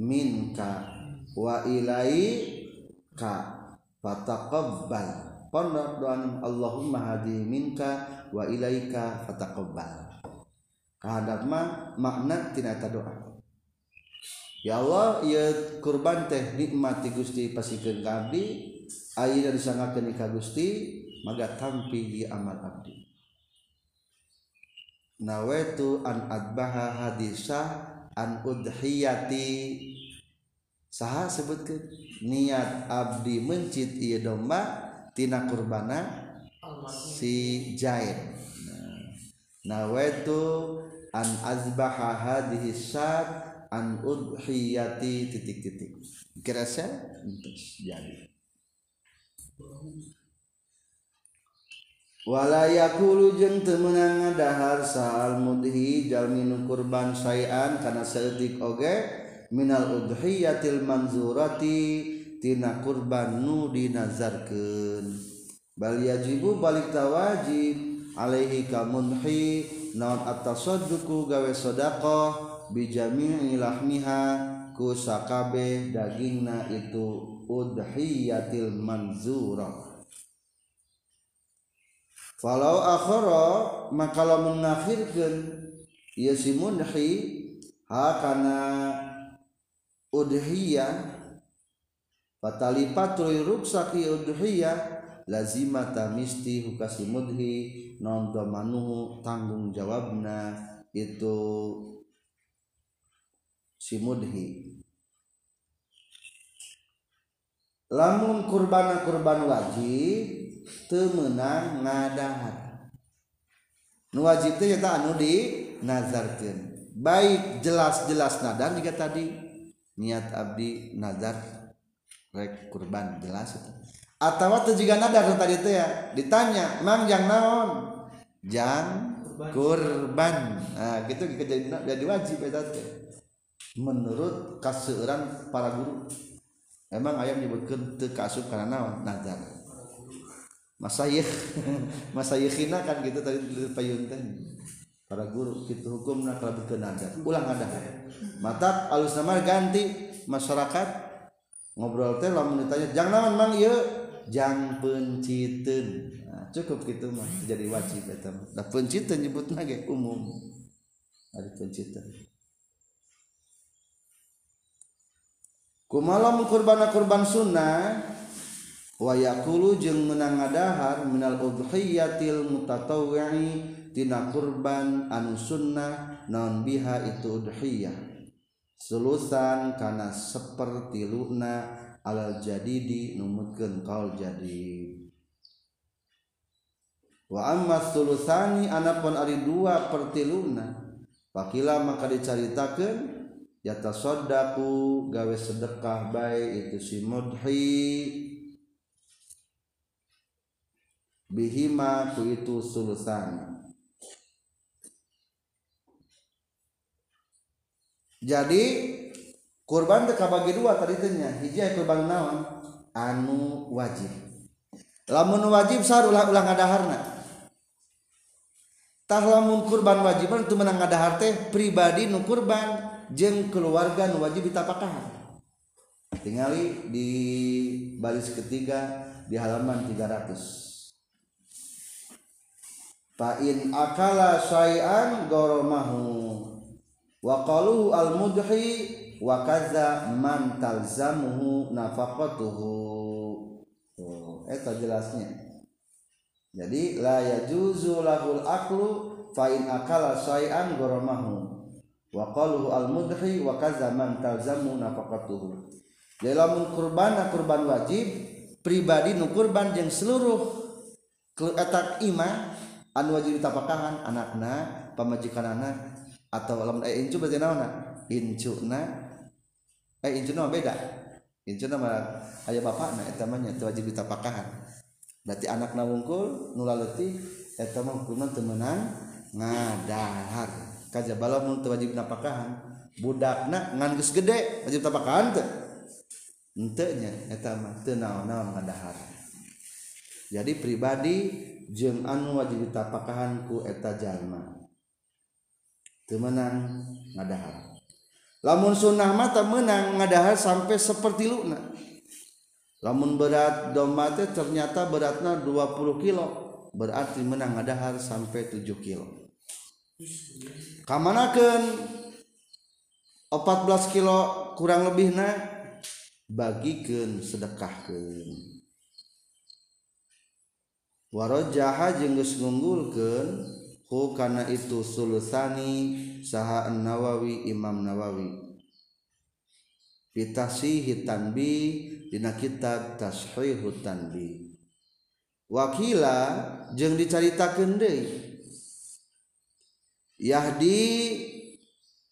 minka wa ilaika fataqabbal. Pondok doa Allahumma hadhihi minka wa ilaika fataqabbal kahadap mah makna tina doa. Ya Allah ieu kurban teh nikmat ti Gusti pasikeun ka abdi ayeuna disangakeun ka Gusti maga tampi di amal abdi. Nawaitu an adbaha hadisah an udhiyati. Saha sebutkeun? Niat abdi mencit ieu domba tina kurbana si jaid nah, nawaitu an azbaha hadhihi syat an udhiyati titik-titik. Kerasa entus jadi. Wala yakulu jeung teu meunang ngadahar sal mudhi jalmi nu kurban sayan kana saeutik oge minal udhiyatil manzurati tina kurban nu dinazarkeun. Bal yajibu balik tawajib alaihi kamunhi naon at-tasadduqu gawe sedekah bijami lahmiha ku sakabe dagingna itu udhiyatil manzura. Falau akhara maka lamun ngakhirkeun ieu si mudhi ha kana udhiyah patalipatul ruksaki udhiyah lazimata misti hukasi mudhi non domanuhu tanggung jawabna itu si mudhi. Lamun kurbana kurban wajib temenang ngadahat nu wajib teh eta anu di nazarkeun baik jelas-jelas nadar jika tadi niat abdi nazar rek kurban jelas itu atau juga nadar tadi itu ya ditanya mang jang naon? Jang kurban. nah gitu jadi jadi wajib itu teh menurut kaseuran para guru emang ayam nyebutkan teu kasub karena naon? Nadar. Masayih masayihina kan gitu tadi payun teh. Para guru gitu hukumna bikin nadar. Ulang ada mata alus nama ganti masyarakat. Ngobrol teh lamun ditanya jang naon mang? Ieu jang penciten. Nah, cukup gitu mah jadi wajib eta mah da penciten nyebutna ge umum. Ada penciten. Kumalam kurban kurban sunnah wa yaqulu jeung menang ngadahar minal udhiyatil mutatawwi tina kurban anu sunnah non biha itu udhiyah? Sulusan kana seperti luna alal jadidi numutkeun kaul jadi. Wa amma sulusani anapun ari dua pertiluna pakila maka dicaritakeun yatasaddaqu gawe sedekah bae itu si mudhi bihima ku itu sulusan jadi kurban teh kabagi dua tadi tanya hiji kurban naon? Anu wajib. Lamun wajib sar ulah ulah ngadaharna. Tah lamun kurban wajib itu menang ngadahar teh pribadi nu kurban jeung keluarga nu wajib ditapakahan tingali di baris ketiga di halaman 300 fa'in akala syai'an goromahu. Wa qaluhu al mudhi wa kadza man talzamuhu nafaqatuhu. Tuh eta jelasnya. Jadi la yajuzu lahul aklu fa'in akala syai'an goromahu wa qaluhu al mudhi wa kadza man talzamu nafaqatuhu. Jadi lamun kurban kurban wajib pribadi nu kurban jeung seluruh etak imah anu wajib ditapakangan anakna pamajikan anak atau lamun eh incu berarti naon incu na eh incu mah beda. Injun mah ayah bapak nah eta mah wajib ditapakahan. Berarti anak nawungkul nulaleti eta mah hukumna teu meunang ngadahar. Kajaba lamun teu wajib ditapakahan. Budakna ngan geus gede wajib tapakahan teu. Henteu nya eta mah teu naon-naon ngadahar. Jadi pribadi jeung anu wajib ditapakahan ku eta jalma. Teu meunang ngadahar. lamun sunnah mata menang ngadahar sampai seperti luna. Lamun berat domba teh ternyata beratnya 20 kilo berarti menang ngadahar sampai 7 kilo. Kamanakan 14 kilo kurang lebih na bagikan sedekahkan warojaha jenggus ngunggulkan hu kana itu sulusani saha nawawi imam nawawi. Bitasihi tanbi dina kitab tashihu tanbi. Wakila jeung dicaritakeun deui. Yahdi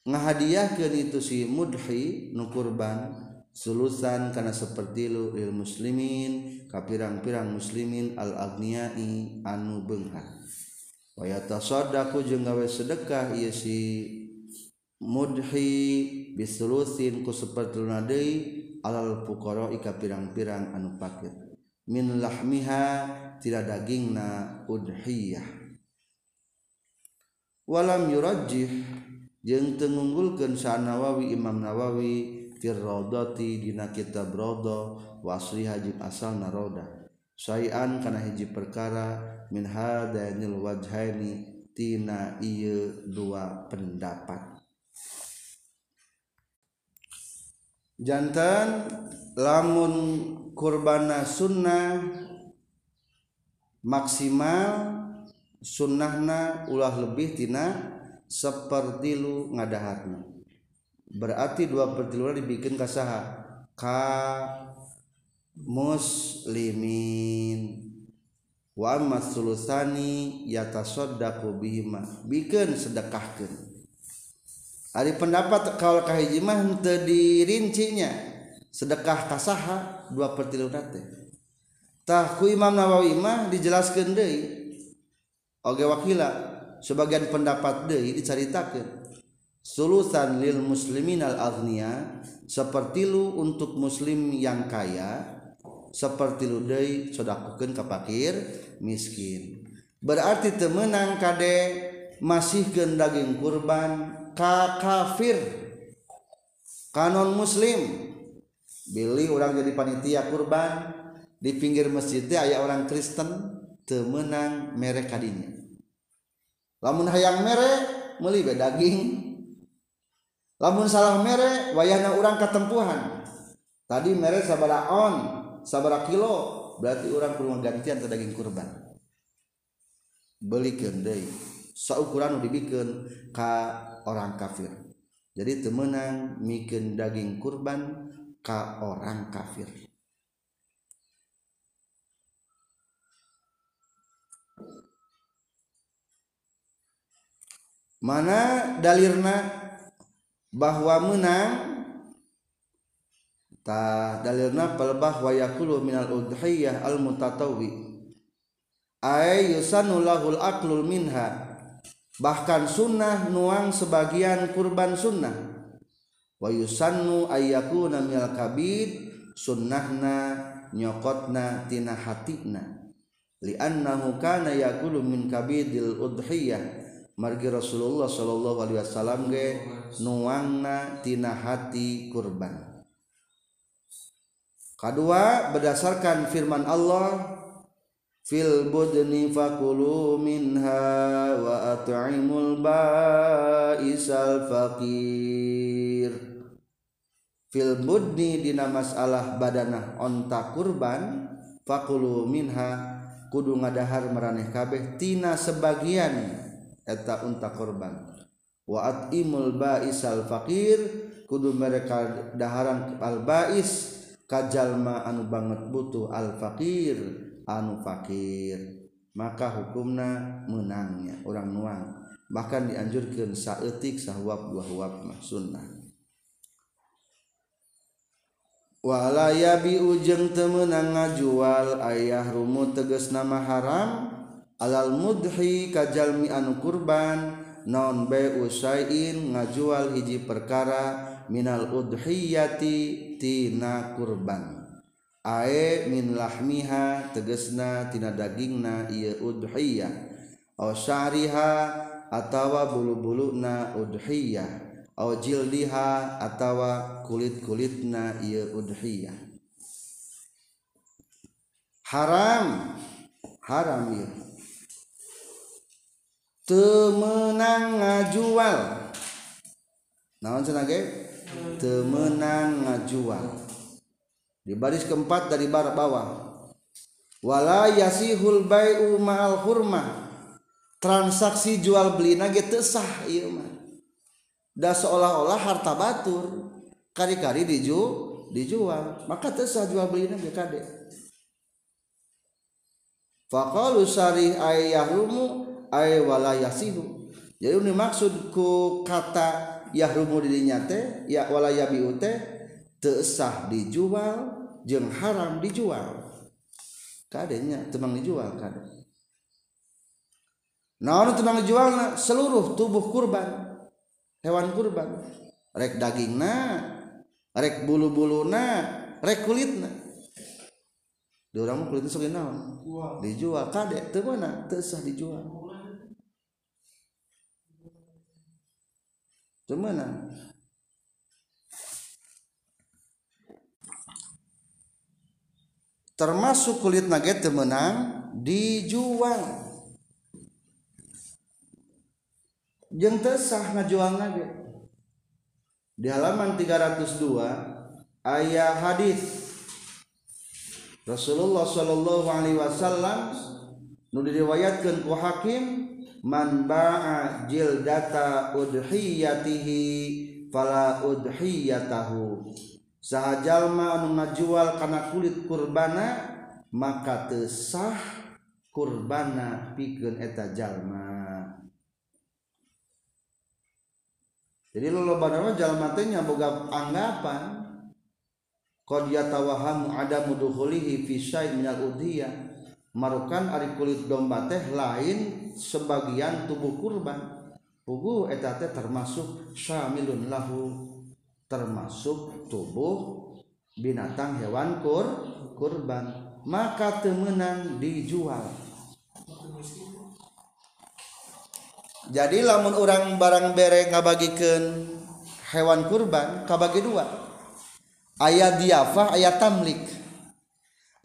ngahadiahkeun itu si mudhi nu kurban sulusan karena seperti lu lil muslimin kapirang-pirang muslimin al agniai anu benghak wa yatasaddaqu jeung gawe sedekah ieu si mudhi bisulusin ku sapertuna deui alal fuqara ika pirang-pirang anu fakir min lahmiha tidak dagingna udhiyah. Walam yurajjih jeung teu ngunggulkeun Nawawi Imam Nawawi fir dina kitab rodo wasri hajib asalna naroda sayan kana hiji perkara min hadanil wajhaini tina ieu dua pendapat. Jantan lamun kurbana sunnah maksimal sunnahna ulah lebih tina sepertilu ngadaharna. Berarti dua pertilu dibikin kasaha. Ka muslimin. Wa amma sulusani yatasaddaqu bihima bikin sedekahkeun. Ari pendapat kalau kahiji mah teu dirincinya. Sedekah kasaha dua per tilu teh tah ku Imam Nawawi mah dijelaskeun deui. Oge wakila sebagian pendapat deui dicaritakeun. Sulusan lil muslimin al agniya seperti lu untuk muslim yang kaya seperti Luday sodakukan ke fakir miskin. Berarti temenang kade masih daging kurban ka kafir. Kanon muslim beli orang jadi panitia kurban di pinggir masjid aya orang Kristen temenang merek kadinya. Lamun hayang mere meuli be daging. Lamun salah mere wayahna urang katempuhan. Tadi mere sabaraon. Sabara kilo berarti orang perlu gantian ke daging kurban. Belikan deui saukuran dibikin ka orang kafir. Jadi temenang mikin daging kurban ka orang kafir. Mana dalirna bahwa menang Ta dalilna pelbah wa yakulu minal udhiyah al mutatawi. Ay yusanu lahul aklul minha. Bahkan sunnah nuang sebagian kurban sunnah. Wa yusannu ayyakuna minal kabid sunnahna nyokotna tina hatina li'annahu kana yakulu min kabidil udhiyah margi Rasulullah sallallahu alaihi wasallam ge nuangna tina hati kurban kedua berdasarkan firman Allah fil budni fakulu minha wa at'imul ba'isal faqir. Fil budni dina masalah badanah onta kurban fakulu minha kudu ngadahar meraneh kabeh tina sebagian eta unta kurban. Wa at'imul ba'isal faqir kudu mereka daharan al ba'is kajallma anu banget butuh al-fakir anu fakir maka hukumna menangnya orang nuang. Bahkan dianjurkan saetik sahwab dua huap mah sunnah. Walayabi ujeng temenang ngajual ayah rumu teges nama haram. Alal mudhi kajalmi anu kurban non be usain ngajual hiji perkara minal udhiyati tina kurban. Min lahmiha tegesnatina dagingna udhiyah. Syariha atawa bulu-buluna udhiyah. Jildiha atawa kulit-kulitna udhiyah. Haram. Haram ya temenang ngajual. Naon cenah temenang ngajual di baris keempat dari barat bawah. Wala yasihul bai'u ma'al hurmah transaksi jual beli nage tesah iya mah. Da seolah-olah harta batur. Kari-kari diju dijual. Maka tesah jual beli nage kade. Faqalu sari ay yahrumu ay wala yasihu. Jadi ini maksud ku kata yahrumu dirinya teh ya wala yabiu teh teu sah dijual jeung haram dijual. Kadenya temang dijual kadang naon temang dijualna seluruh tubuh kurban hewan kurban. Rek dagingna rek bulu-buluna rek kulitna. Di orang kulitnya sok naon? Dijual. Kadek teu mana? Teu sah dijual. Teu mana termasuk kulit nugget temenang dijual. Jeng tesah ngajual nugget. Di halaman 302 ayat hadis. Rasulullah Shallallahu Alaihi Wasallam nu diriwayatkan ku hakim man ba'a jildata udhiyatihi fala udhiyatahu. Sahjallma anu ngajual karena kulit kurbana maka tesah kurbana piken eta jalma. Jadi lo jalmatenya boga anggapan qad yatawahamu ada muduhulihi fi syai' minal udhiyah marukan ari kulit domba teh lain sebagian tubuh kurban. Pugu eta teh termasuk syamilun lahu termasuk tubuh binatang hewan kur kurban. Maka temenan dijual. Jadi lamun orang barang bere ngabagikan hewan kurban kabagi dua. Ayat diafah ayat tamlik.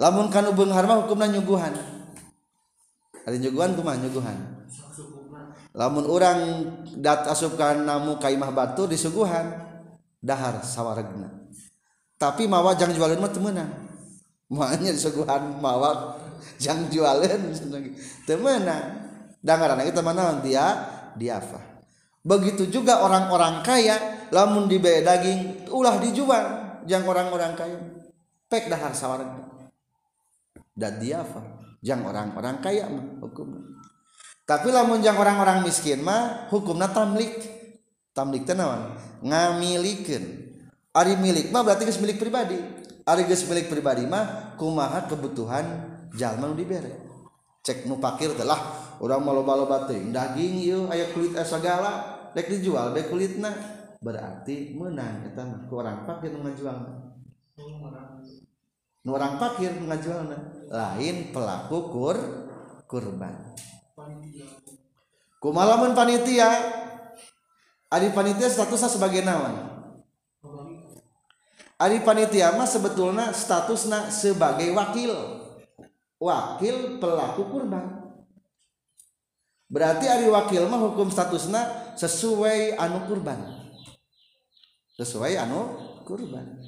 Lamun kan ubeng harma hukumna nyuguhan. Ada nyuguhan kumah nyuguhan. Lamun orang dat asupkan namu kaimah batu disuguhan dahar sawaragna tapi mawa jang jualan mah temenan makanya disuguhan mawa jang jualan temenan dangaran kita mana dia apa? Begitu juga orang-orang kaya lamun dibeli daging ulah dijual jang orang-orang kaya. Pek dahar sawaragna dan diafa jang orang-orang kaya mah hukumna. Tapi lamun jang orang-orang miskin mah hukumna tamlik. Tamlik teh naon? Ngamilikeun ari milik mah berarti geus milik pribadi. Ari geus milik pribadi mah kumaha kebutuhan jalma nu dibere. Cek nu pakir teh lah urang mah loba-loba teuing daging ieu aya kulit aya segala rek dijual bae kulitna. Berarti menang eta mah ku orang fakir nu ngajual. nu orang pakir ngajualna. Lain pelaku kur kurban. Kumalamun panitia. Adi panitia statusnya sebagai naon? Ari panitia mah sebetulnya statusnya sebagai wakil. Wakil pelaku kurban. Berarti ari wakil mah hukum statusnya sesuai anu kurban. Sesuai anu kurban.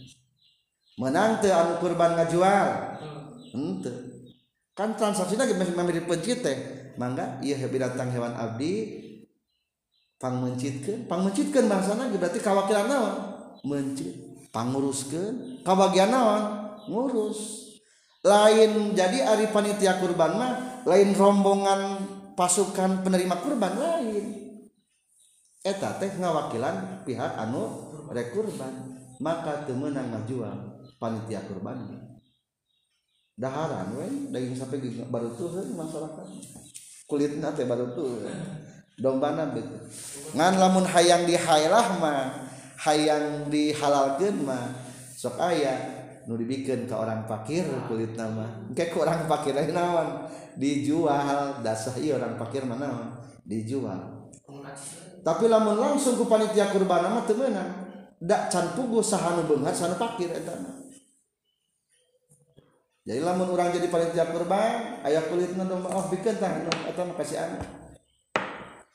menang teu anu kurban ngajual. Hmm. Henteu kan transaksina geus mirip pencit teh. Mangga ieu binatang hewan abdi pang mencitkeun pang mencitkeun bahasana berarti kawakilan naon? Mencit panguruskeun kabagian naon? Ngurus. Lain jadi ari panitia kurban mah lain rombongan pasukan penerima kurban lain. Eta teh ngawakilan pihak anu rekurban. Maka temenang ngajual. Panitia kurban daharan we daging sampai baru tuh masyarakat kulitnya teh baru tuh domba nabi ngan lamun hayang dihailah mah hayang dihalalkan mah sok aya nu dibikin ke orang fakir kulit nama kayak ke orang fakir lain nawan dijual dasar iya orang fakir mana dijual. Tapi lamun langsung ke panitia kurban nama temenan dak can pugu sahanu beunghar sahanu fakir eta jadi lamun orang jadi panitia kurban ayah kulit nandung oh bikin tah atau kasih anu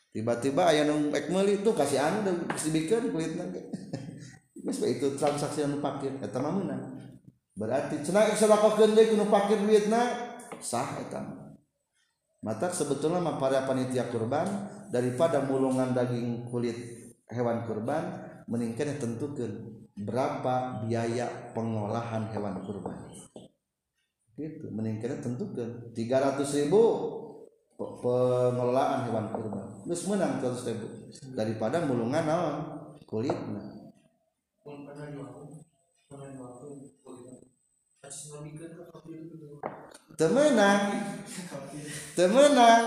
tiba-tiba ayah nung ek meli tuh kasih anu dan kasih bikin kulit nandung Mas itu transaksi anu pakir eta mah meunang berarti cenah ek deui kuno pakir duitna sah eta mata sebetulnya mah para panitia kurban daripada mulungan daging kulit hewan kurban meningkatnya tentukan berapa biaya pengolahan hewan kurban. Gitu meningkatnya tentukan. 300 ribu pengelolaan hewan kurban. Terus menang terus ribu. Daripada mulungan naon kulitna temenang. Temenang.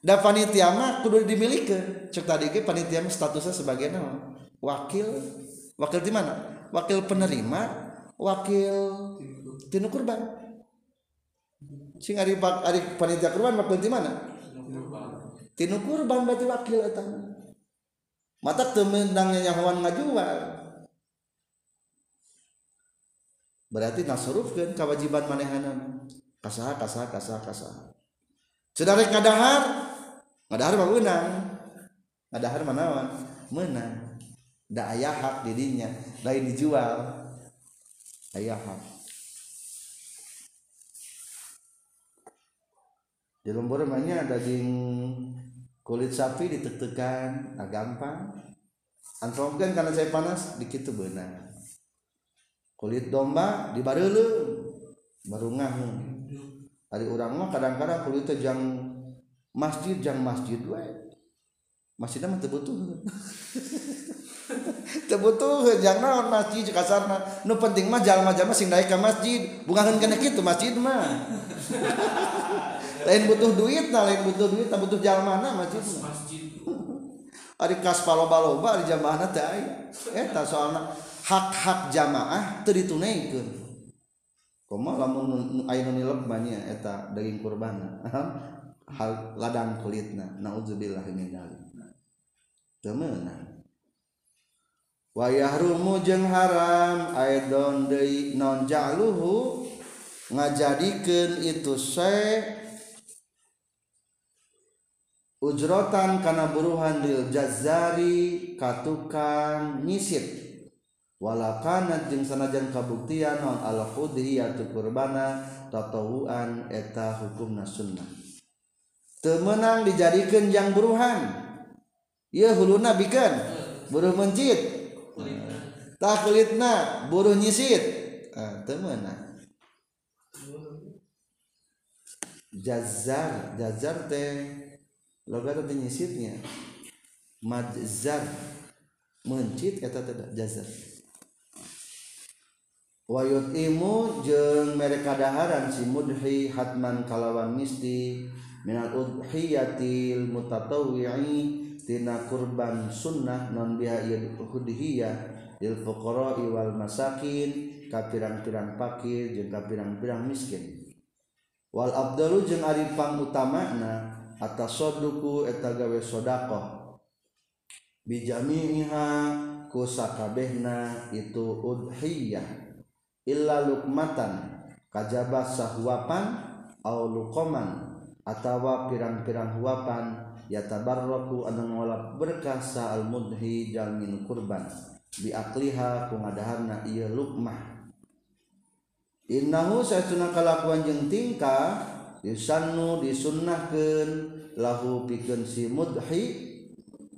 Da panitia mah kudu dimiliki. Cek tadi ke panitia mah statusnya sebagai naon wakil wakil di mana? Wakil penerima wakil tinu kurban sing ari ari panitia kurban mak di mana? Tinu kurban berarti wakil eta. Mata temenangnya nyahoan ngajual. Berarti nasurufkeun kewajiban manehanna kasaha kasaha kasaha kasaha sudah rek ngadahar ngadahar mah menang ngadahar manawan menang da ayah hak dirinya lain dijual. Ayah hak. Di lembur namanya daging kulit sapi ditetekan nah gampang. Antromkan karena saya panas dikit tuh benar. Kulit domba dibarelu barungah hari orang mah kadang-kadang kulitnya jang masjid jang masjid we masjidnya mah butuh butuh jang naon masjid kasarna. Nu penting mah jalma-jalma sing naik ke masjid. Bungahan kena gitu masjid mah lain butuh duit nah lain butuh duit nah butuh jalmana masjid? Masjid. Ari kas paloba-loba ari jamaah teh aya eta eh, soalna hak-hak jamaah teu ditunaikeun komo lamun aya nu nilep banyak eta eh, daging kurban hal ladang kulitna naudzubillah min dzalik. Teu meunang. Wayah rumu jeung haram aidon deui non ja'luhu ngajadikeun itu syai ujrotan karena buruhan lil jazari katukan nyisit. Walakanat jeung sanajan kabuktian non al khudhiyatu kurbana tatawuan eta hukumna sunnah. Temenang dijadikan jang buruhan. Iya huluna bikin buruh mencit. Tak kulitna buruh nyisit. Ah, temenang jazar jazar teh logat teh nyisitnya madzar mencit kata tidak jazar wayut imu jeng mereka daharan si mudhi hatman kalawan misti minal udhiyatil mutatawwi'i tina kurban sunnah non biha udhiyah lil fuqara wal masakin ka pirang-pirang fakir jeung ka pirang-pirang miskin. Wal abdalu jeung ari utamana atas soduku eta gawe sodako bijamiha kusakabehna itu udhiyah. Illa lukmatan kajaba sahuapan au lukoman atawa pirang-pirang huapan yatabarraku anu ngolak berkah sa'al mudhi jalmin kurban. Biakliha ku ngadaharna ieu lukmah. Innahu saytuna kalakuan jeung tingkah disanu disunnahkan lahu pikeun si mudhi.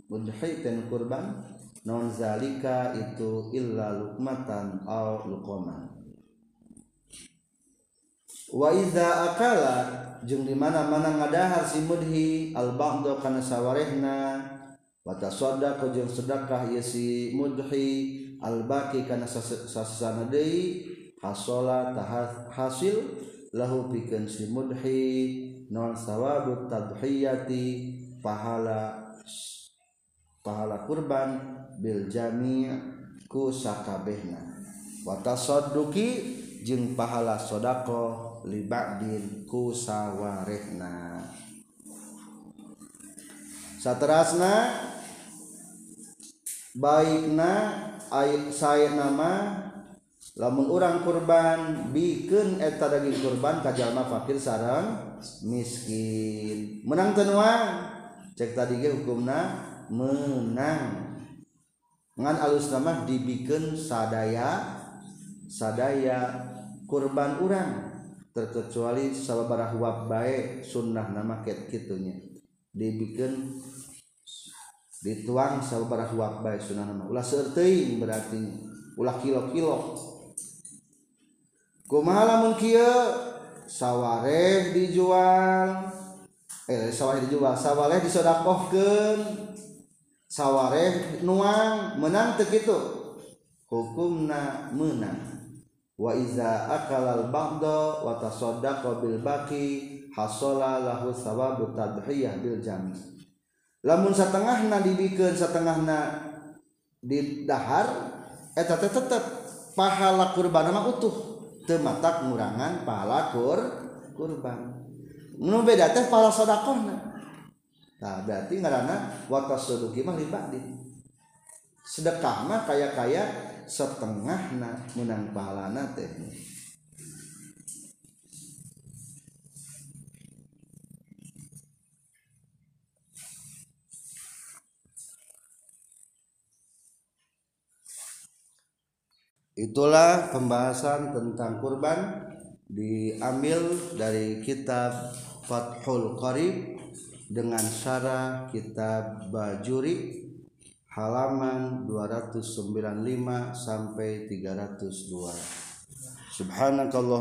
Mudhi ten kurban. Non zalika itu illa lukmatan au luqoman. Wa iza akala jeung di mana-mana ngadahar si mudhi al ba'dha kana sawarehna wa tasaddaqa jeung sedekah ieu si mudhi al baqi kana sasana deui hasola tahas hasil lahu pikeun si mudhi non sawabu tadhiyati pahala pahala kurban bil jami' ku sakabehna. Wa tasadduqi jeung pahala sodako li ba'din ku sawarehna. Saterasna baikna ayat saya nama lamun orang kurban bikin eta daging kurban kajalma fakir sarang miskin. Menang tenuang cek tadi ge hukumna menang. Ngan alus nama dibikin sadaya sadaya kurban orang terkecuali sababarah huap baik sunnah nama ket kitunya. Dibikin dituang sababarah huap baik sunnah nama ulah sertein berarti ulah kilo-kilo kumalamun kieu? Sawwareh dijual. Eh sawah dijual. Sawwareh disodakohkan sawwareh nuang menang kitu. hukumna menang. Wa iza akalal ba'da wa tasaddaqa bil baqi hasala lahu sawabu tadhiyah bil jami lamun satengahna dibikeun satengahna didahar eta tetep pahala kurban mah utuh. temata ngurangan pahala kur kurban. Nu beda teh pala sodakohna. Nah berarti ngaranna watas soduki mah ribadi sedekah mah kaya kaya setengahna menang pahalana teh. Itulah pembahasan tentang kurban diambil dari kitab Fathul Qarib dengan syarah kitab Bajuri halaman 295 sampai 302 subhanakallahumma